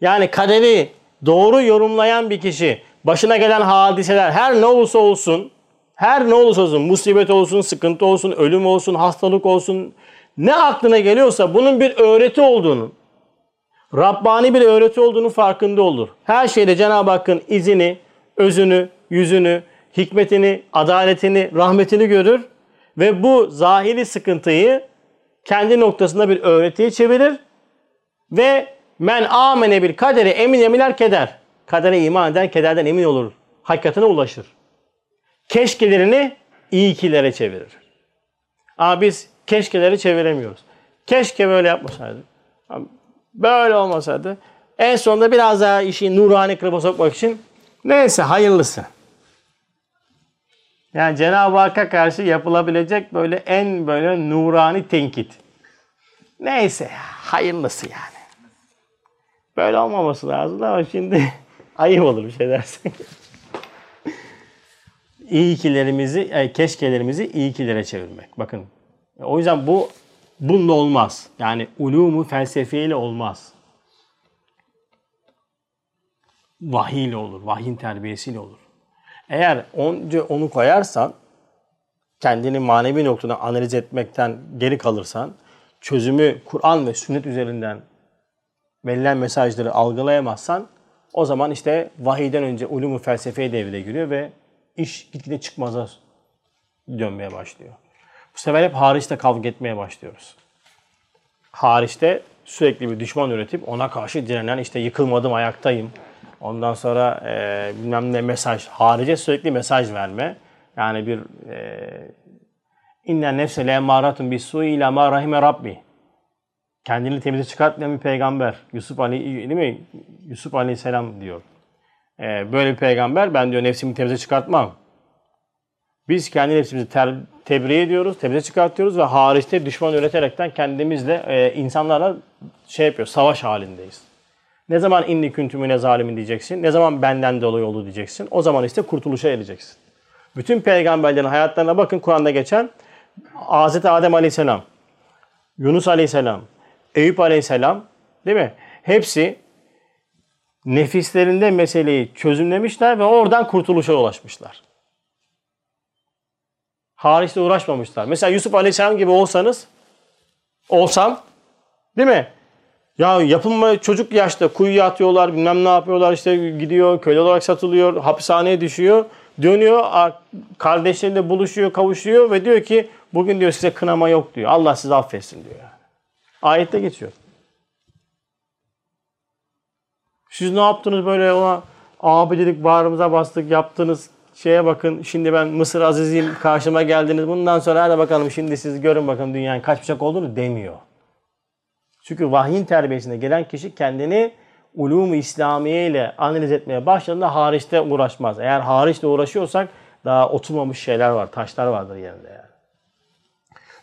Yani kaderi doğru yorumlayan bir kişi başına gelen hadiseler her ne olursa olsun, her ne olursa olsun, musibet olsun, sıkıntı olsun, ölüm olsun, hastalık olsun, ne aklına geliyorsa bunun bir öğreti olduğunu, Rabbani bir öğreti olduğunu farkında olur. Her şeyde Cenab-ı Hakk'ın izini, özünü, yüzünü, hikmetini, adaletini, rahmetini görür ve bu zahiri sıkıntıyı kendi noktasında bir öğretiye çevirir ve men amene bir kaderi emin emiler keder. Kadere iman eden kederden emin olur. Hakikatine ulaşır. Keşkelerini iyi kilere çevirir. Ama biz keşkeleri çeviremiyoruz. Keşke böyle yapmasaydık. Böyle olmasaydı. En sonunda biraz daha işi nurani kılıfa sokmak için neyse hayırlısı. Yani Cenab-ı Hakk'a karşı yapılabilecek böyle en böyle nurani tenkit. Neyse hayırlısı yani. Böyle olmaması lazım ama şimdi ayıp olur bir şey dersin. iyi ikilerimizi, e, keşkelerimizi iyi ikilere çevirmek. Bakın. O yüzden bu bununla olmaz. Yani ulumu felsefeyle olmaz. Vahiyle olur. Vahyin terbiyesiyle olur. Eğer önce onu koyarsan, kendini manevi noktadan analiz etmekten geri kalırsan, çözümü Kur'an ve sünnet üzerinden verilen mesajları algılayamazsan, o zaman işte vahiyden önce ulumu felsefeye devreye giriyor ve iş gitgide çıkmaza dönmeye başlıyor. Bu sefer hep hariçte kavga etmeye başlıyoruz. Hariçte sürekli bir düşman üretip ona karşı direnen işte yıkılmadım ayaktayım. Ondan sonra e, bilmem ne mesaj. Harice sürekli mesaj verme. Yani bir e, inne nefse le emaratun bis su ila ma rahime rabbi. Kendini temize çıkartmayan bir peygamber. Yusuf Ali değil mi? Yusuf Aleyhisselam diyor. Ee, böyle bir peygamber ben diyor nefsimi temize çıkartmam. Biz kendi nefsimizi ter, tebriğ ediyoruz, temize çıkartıyoruz ve hariçte düşman üreterekten kendimizle e, insanlarla şey yapıyor, savaş halindeyiz. Ne zaman inni küntümüne zalimin diyeceksin, ne zaman benden dolayı oldu diyeceksin. O zaman işte kurtuluşa ereceksin. Bütün peygamberlerin hayatlarına bakın Kur'an'da geçen Hz. Adem Aleyhisselam, Yunus Aleyhisselam, Eyüp Aleyhisselam değil mi? Hepsi nefislerinde meseleyi çözümlemişler ve oradan kurtuluşa ulaşmışlar. Hariçte uğraşmamışlar. Mesela Yusuf Aleyhisselam gibi olsanız, olsam, değil mi? Ya yapılma çocuk yaşta kuyuya atıyorlar, bilmem ne yapıyorlar, işte gidiyor, köle olarak satılıyor, hapishaneye düşüyor. Dönüyor, kardeşleriyle buluşuyor, kavuşuyor ve diyor ki bugün diyor size kınama yok diyor. Allah sizi affetsin diyor. Ayette geçiyor. Siz ne yaptınız böyle ona abi dedik bağrımıza bastık yaptınız şeye bakın şimdi ben Mısır Aziz'im karşıma geldiniz bundan sonra hadi bakalım şimdi siz görün bakın dünyanın kaç bıçak olduğunu demiyor. Çünkü vahyin terbiyesine gelen kişi kendini ulum-u İslamiye ile analiz etmeye başladığında hariçte uğraşmaz. Eğer hariçte uğraşıyorsak daha oturmamış şeyler var, taşlar vardır yerinde yani.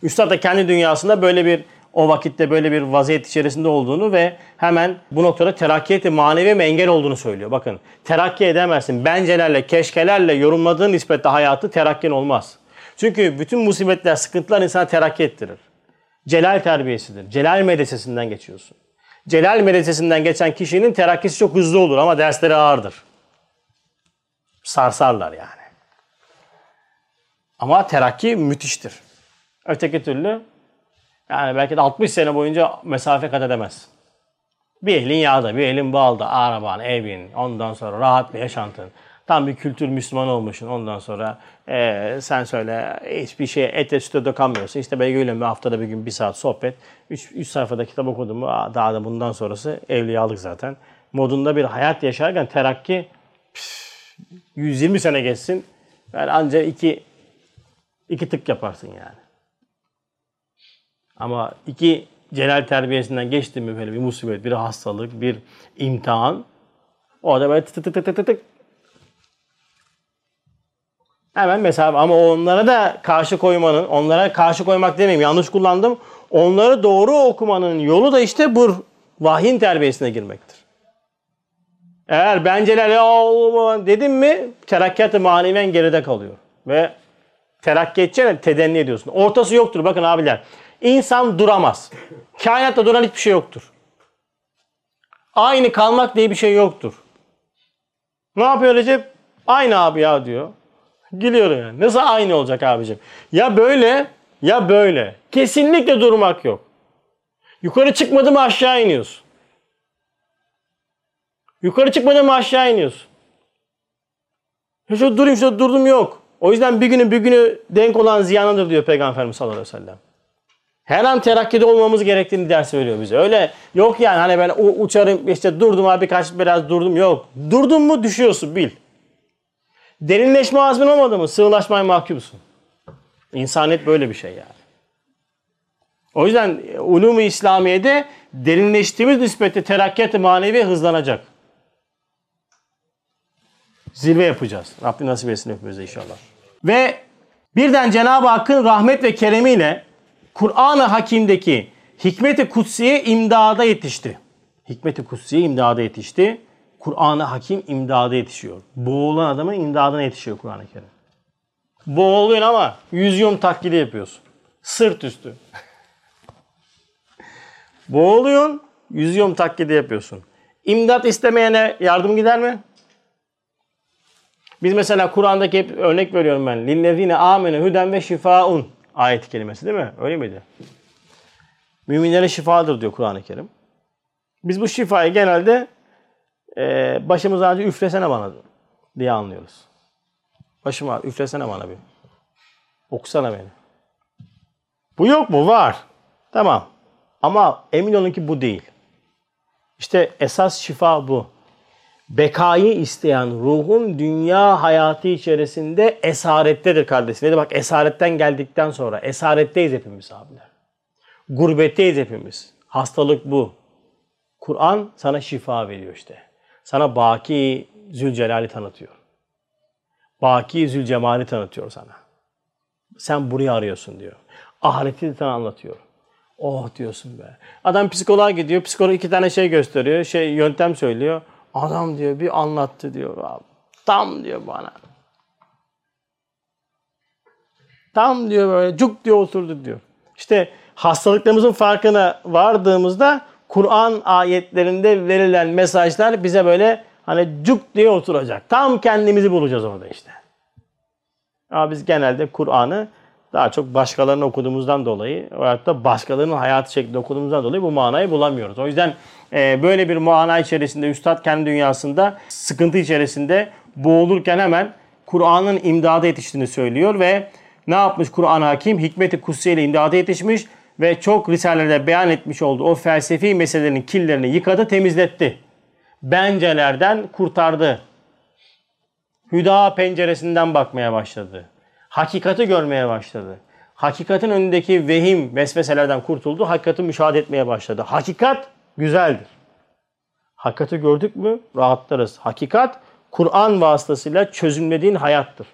Üstad da kendi dünyasında böyle bir o vakitte böyle bir vaziyet içerisinde olduğunu ve hemen bu noktada terakkiyeti manevi mi engel olduğunu söylüyor. Bakın terakki edemezsin. Bencelerle, keşkelerle yorumladığın nispette hayatı terakkin olmaz. Çünkü bütün musibetler, sıkıntılar insana terakki ettirir. Celal terbiyesidir. Celal medresesinden geçiyorsun. Celal medresesinden geçen kişinin terakkisi çok hızlı olur ama dersleri ağırdır. Sarsarlar yani. Ama terakki müthiştir. Öteki türlü yani belki de 60 sene boyunca mesafe kat edemez. Bir elin yağda, bir elin balda, araban, evin, ondan sonra rahat bir yaşantın. Tam bir kültür Müslüman olmuşsun. Ondan sonra e, sen söyle hiçbir şey ete süte dokanmıyorsun. İşte belki bir haftada bir gün bir saat sohbet. 3 sayfada kitap okudum mu daha da bundan sonrası evliyalık zaten. Modunda bir hayat yaşarken terakki püf, 120 sene geçsin. Yani ancak iki, iki tık yaparsın yani. Ama iki celal terbiyesinden geçti mi böyle bir musibet, bir hastalık, bir imtihan o da böyle tık tık tık tık tık Hemen mesela ama onlara da karşı koymanın, onlara karşı koymak demeyeyim yanlış kullandım. Onları doğru okumanın yolu da işte bu vahyin terbiyesine girmektir. Eğer benceler dedim mi terakkiyat-ı maneven geride kalıyor. Ve terakki edeceğine tedenni ediyorsun. Ortası yoktur bakın abiler. İnsan duramaz. Kainatta duran hiçbir şey yoktur. Aynı kalmak diye bir şey yoktur. Ne yapıyor Recep? Aynı abi ya diyor. Gülüyor yani. Nasıl aynı olacak abicim? Ya böyle ya böyle. Kesinlikle durmak yok. Yukarı çıkmadı mı aşağı iniyorsun. Yukarı çıkmadı mı aşağı iniyorsun. Ya şöyle durayım şöyle durdum yok. O yüzden bir günün bir günü denk olan ziyanıdır diyor Peygamberimiz sallallahu aleyhi ve sellem. Her an terakkide olmamız gerektiğini ders veriyor bize. Öyle yok yani hani ben uçarım işte durdum abi kaç biraz durdum. Yok. Durdun mu düşüyorsun bil. Derinleşme azmin olmadı mı sığlaşmaya mahkumsun. İnsaniyet böyle bir şey yani. O yüzden e, ulum-u İslamiye'de derinleştiğimiz nispette terakkiyat-ı manevi hızlanacak. Zirve yapacağız. Rabbim nasip etsin hepimize inşallah. Ve birden Cenab-ı Hakk'ın rahmet ve keremiyle Kur'an-ı Hakim'deki hikmet-i kutsiye imdada yetişti. Hikmet-i kutsiye imdada yetişti. Kur'an-ı Hakim imdada yetişiyor. Boğulan adamın imdadına yetişiyor Kur'an-ı Kerim. Boğuluyorsun ama yüzyum taklidi yapıyorsun. Sırt üstü. Boğuluyorsun, yüzyum taklidi yapıyorsun. İmdat istemeyene yardım gider mi? Biz mesela Kur'an'daki hep örnek veriyorum ben. Lillezine amene huden ve şifaun ayet kelimesi değil mi? Öyle miydi? Müminlere şifadır diyor Kur'an-ı Kerim. Biz bu şifayı genelde e, başımıza acı üflesene bana diye anlıyoruz. Başıma üflesene bana bir. Okusana beni. Bu yok mu? Var. Tamam. Ama emin olun ki bu değil. İşte esas şifa bu. Bekayı isteyen ruhun dünya hayatı içerisinde esarettedir kardeşim. Ne de bak esaretten geldikten sonra esaretteyiz hepimiz abiler. Gurbetteyiz hepimiz. Hastalık bu. Kur'an sana şifa veriyor işte. Sana Baki Zülcelal'i tanıtıyor. Baki Zülcemal'i tanıtıyor sana. Sen burayı arıyorsun diyor. Ahireti de sana anlatıyor. Oh diyorsun be. Adam psikoloğa gidiyor. Psikolog iki tane şey gösteriyor. Şey yöntem söylüyor. Adam diyor bir anlattı diyor abi. Tam diyor bana. Tam diyor böyle cuk diyor oturdu diyor. İşte hastalıklarımızın farkına vardığımızda Kur'an ayetlerinde verilen mesajlar bize böyle hani cuk diye oturacak. Tam kendimizi bulacağız orada işte. Ama biz genelde Kur'an'ı daha çok başkalarının okuduğumuzdan dolayı veyahut da başkalarının hayatı şeklinde okuduğumuzdan dolayı bu manayı bulamıyoruz. O yüzden e, böyle bir mana içerisinde Üstad kendi dünyasında sıkıntı içerisinde boğulurken hemen Kur'an'ın imdada yetiştiğini söylüyor ve ne yapmış Kur'an hakim? Hikmeti kutsiye ile imdada yetişmiş ve çok risalelerde beyan etmiş olduğu o felsefi meselelerin killerini yıkadı, temizletti. Bencelerden kurtardı. Hüda penceresinden bakmaya başladı. Hakikati görmeye başladı. Hakikatin önündeki vehim, vesveselerden kurtuldu. Hakikati müşahede etmeye başladı. Hakikat güzeldir. Hakikati gördük mü rahatlarız. Hakikat Kur'an vasıtasıyla çözümlediğin hayattır.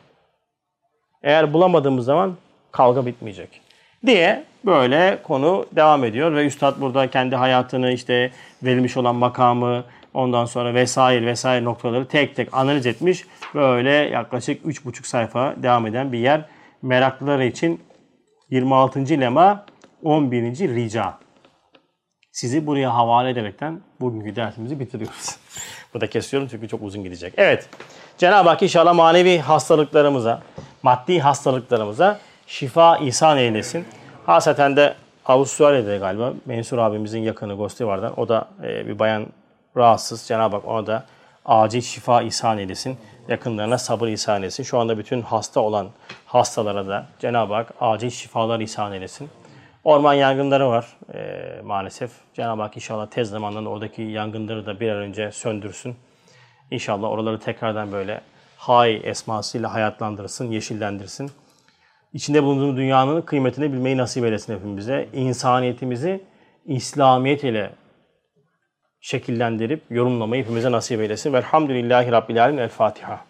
Eğer bulamadığımız zaman kavga bitmeyecek. Diye böyle konu devam ediyor ve Üstad burada kendi hayatını işte verilmiş olan makamı ondan sonra vesaire vesaire noktaları tek tek analiz etmiş. Böyle yaklaşık 3,5 sayfa devam eden bir yer. Meraklıları için 26. lema 11. rica. Sizi buraya havale ederekten bugünkü dersimizi bitiriyoruz. Burada kesiyorum çünkü çok uzun gidecek. Evet. Cenab-ı Hak inşallah manevi hastalıklarımıza, maddi hastalıklarımıza şifa ihsan eylesin. Hasaten de Avustralya'da galiba Mensur abimizin yakını Gosti vardan. O da e, bir bayan rahatsız. Cenab-ı Hak ona da acil şifa ihsan eylesin. Yakınlarına sabır ihsan eylesin. Şu anda bütün hasta olan hastalara da Cenab-ı Hak acil şifalar ihsan eylesin. Orman yangınları var e, maalesef. Cenab-ı Hak inşallah tez zamanda oradaki yangınları da bir an önce söndürsün. İnşallah oraları tekrardan böyle hay esmasıyla hayatlandırsın, yeşillendirsin. İçinde bulunduğumuz dünyanın kıymetini bilmeyi nasip eylesin hepimize. İnsaniyetimizi İslamiyet ile şekillendirip yorumlamayı hepimize nasip eylesin. Velhamdülillahi Rabbil Alemin. El Fatiha.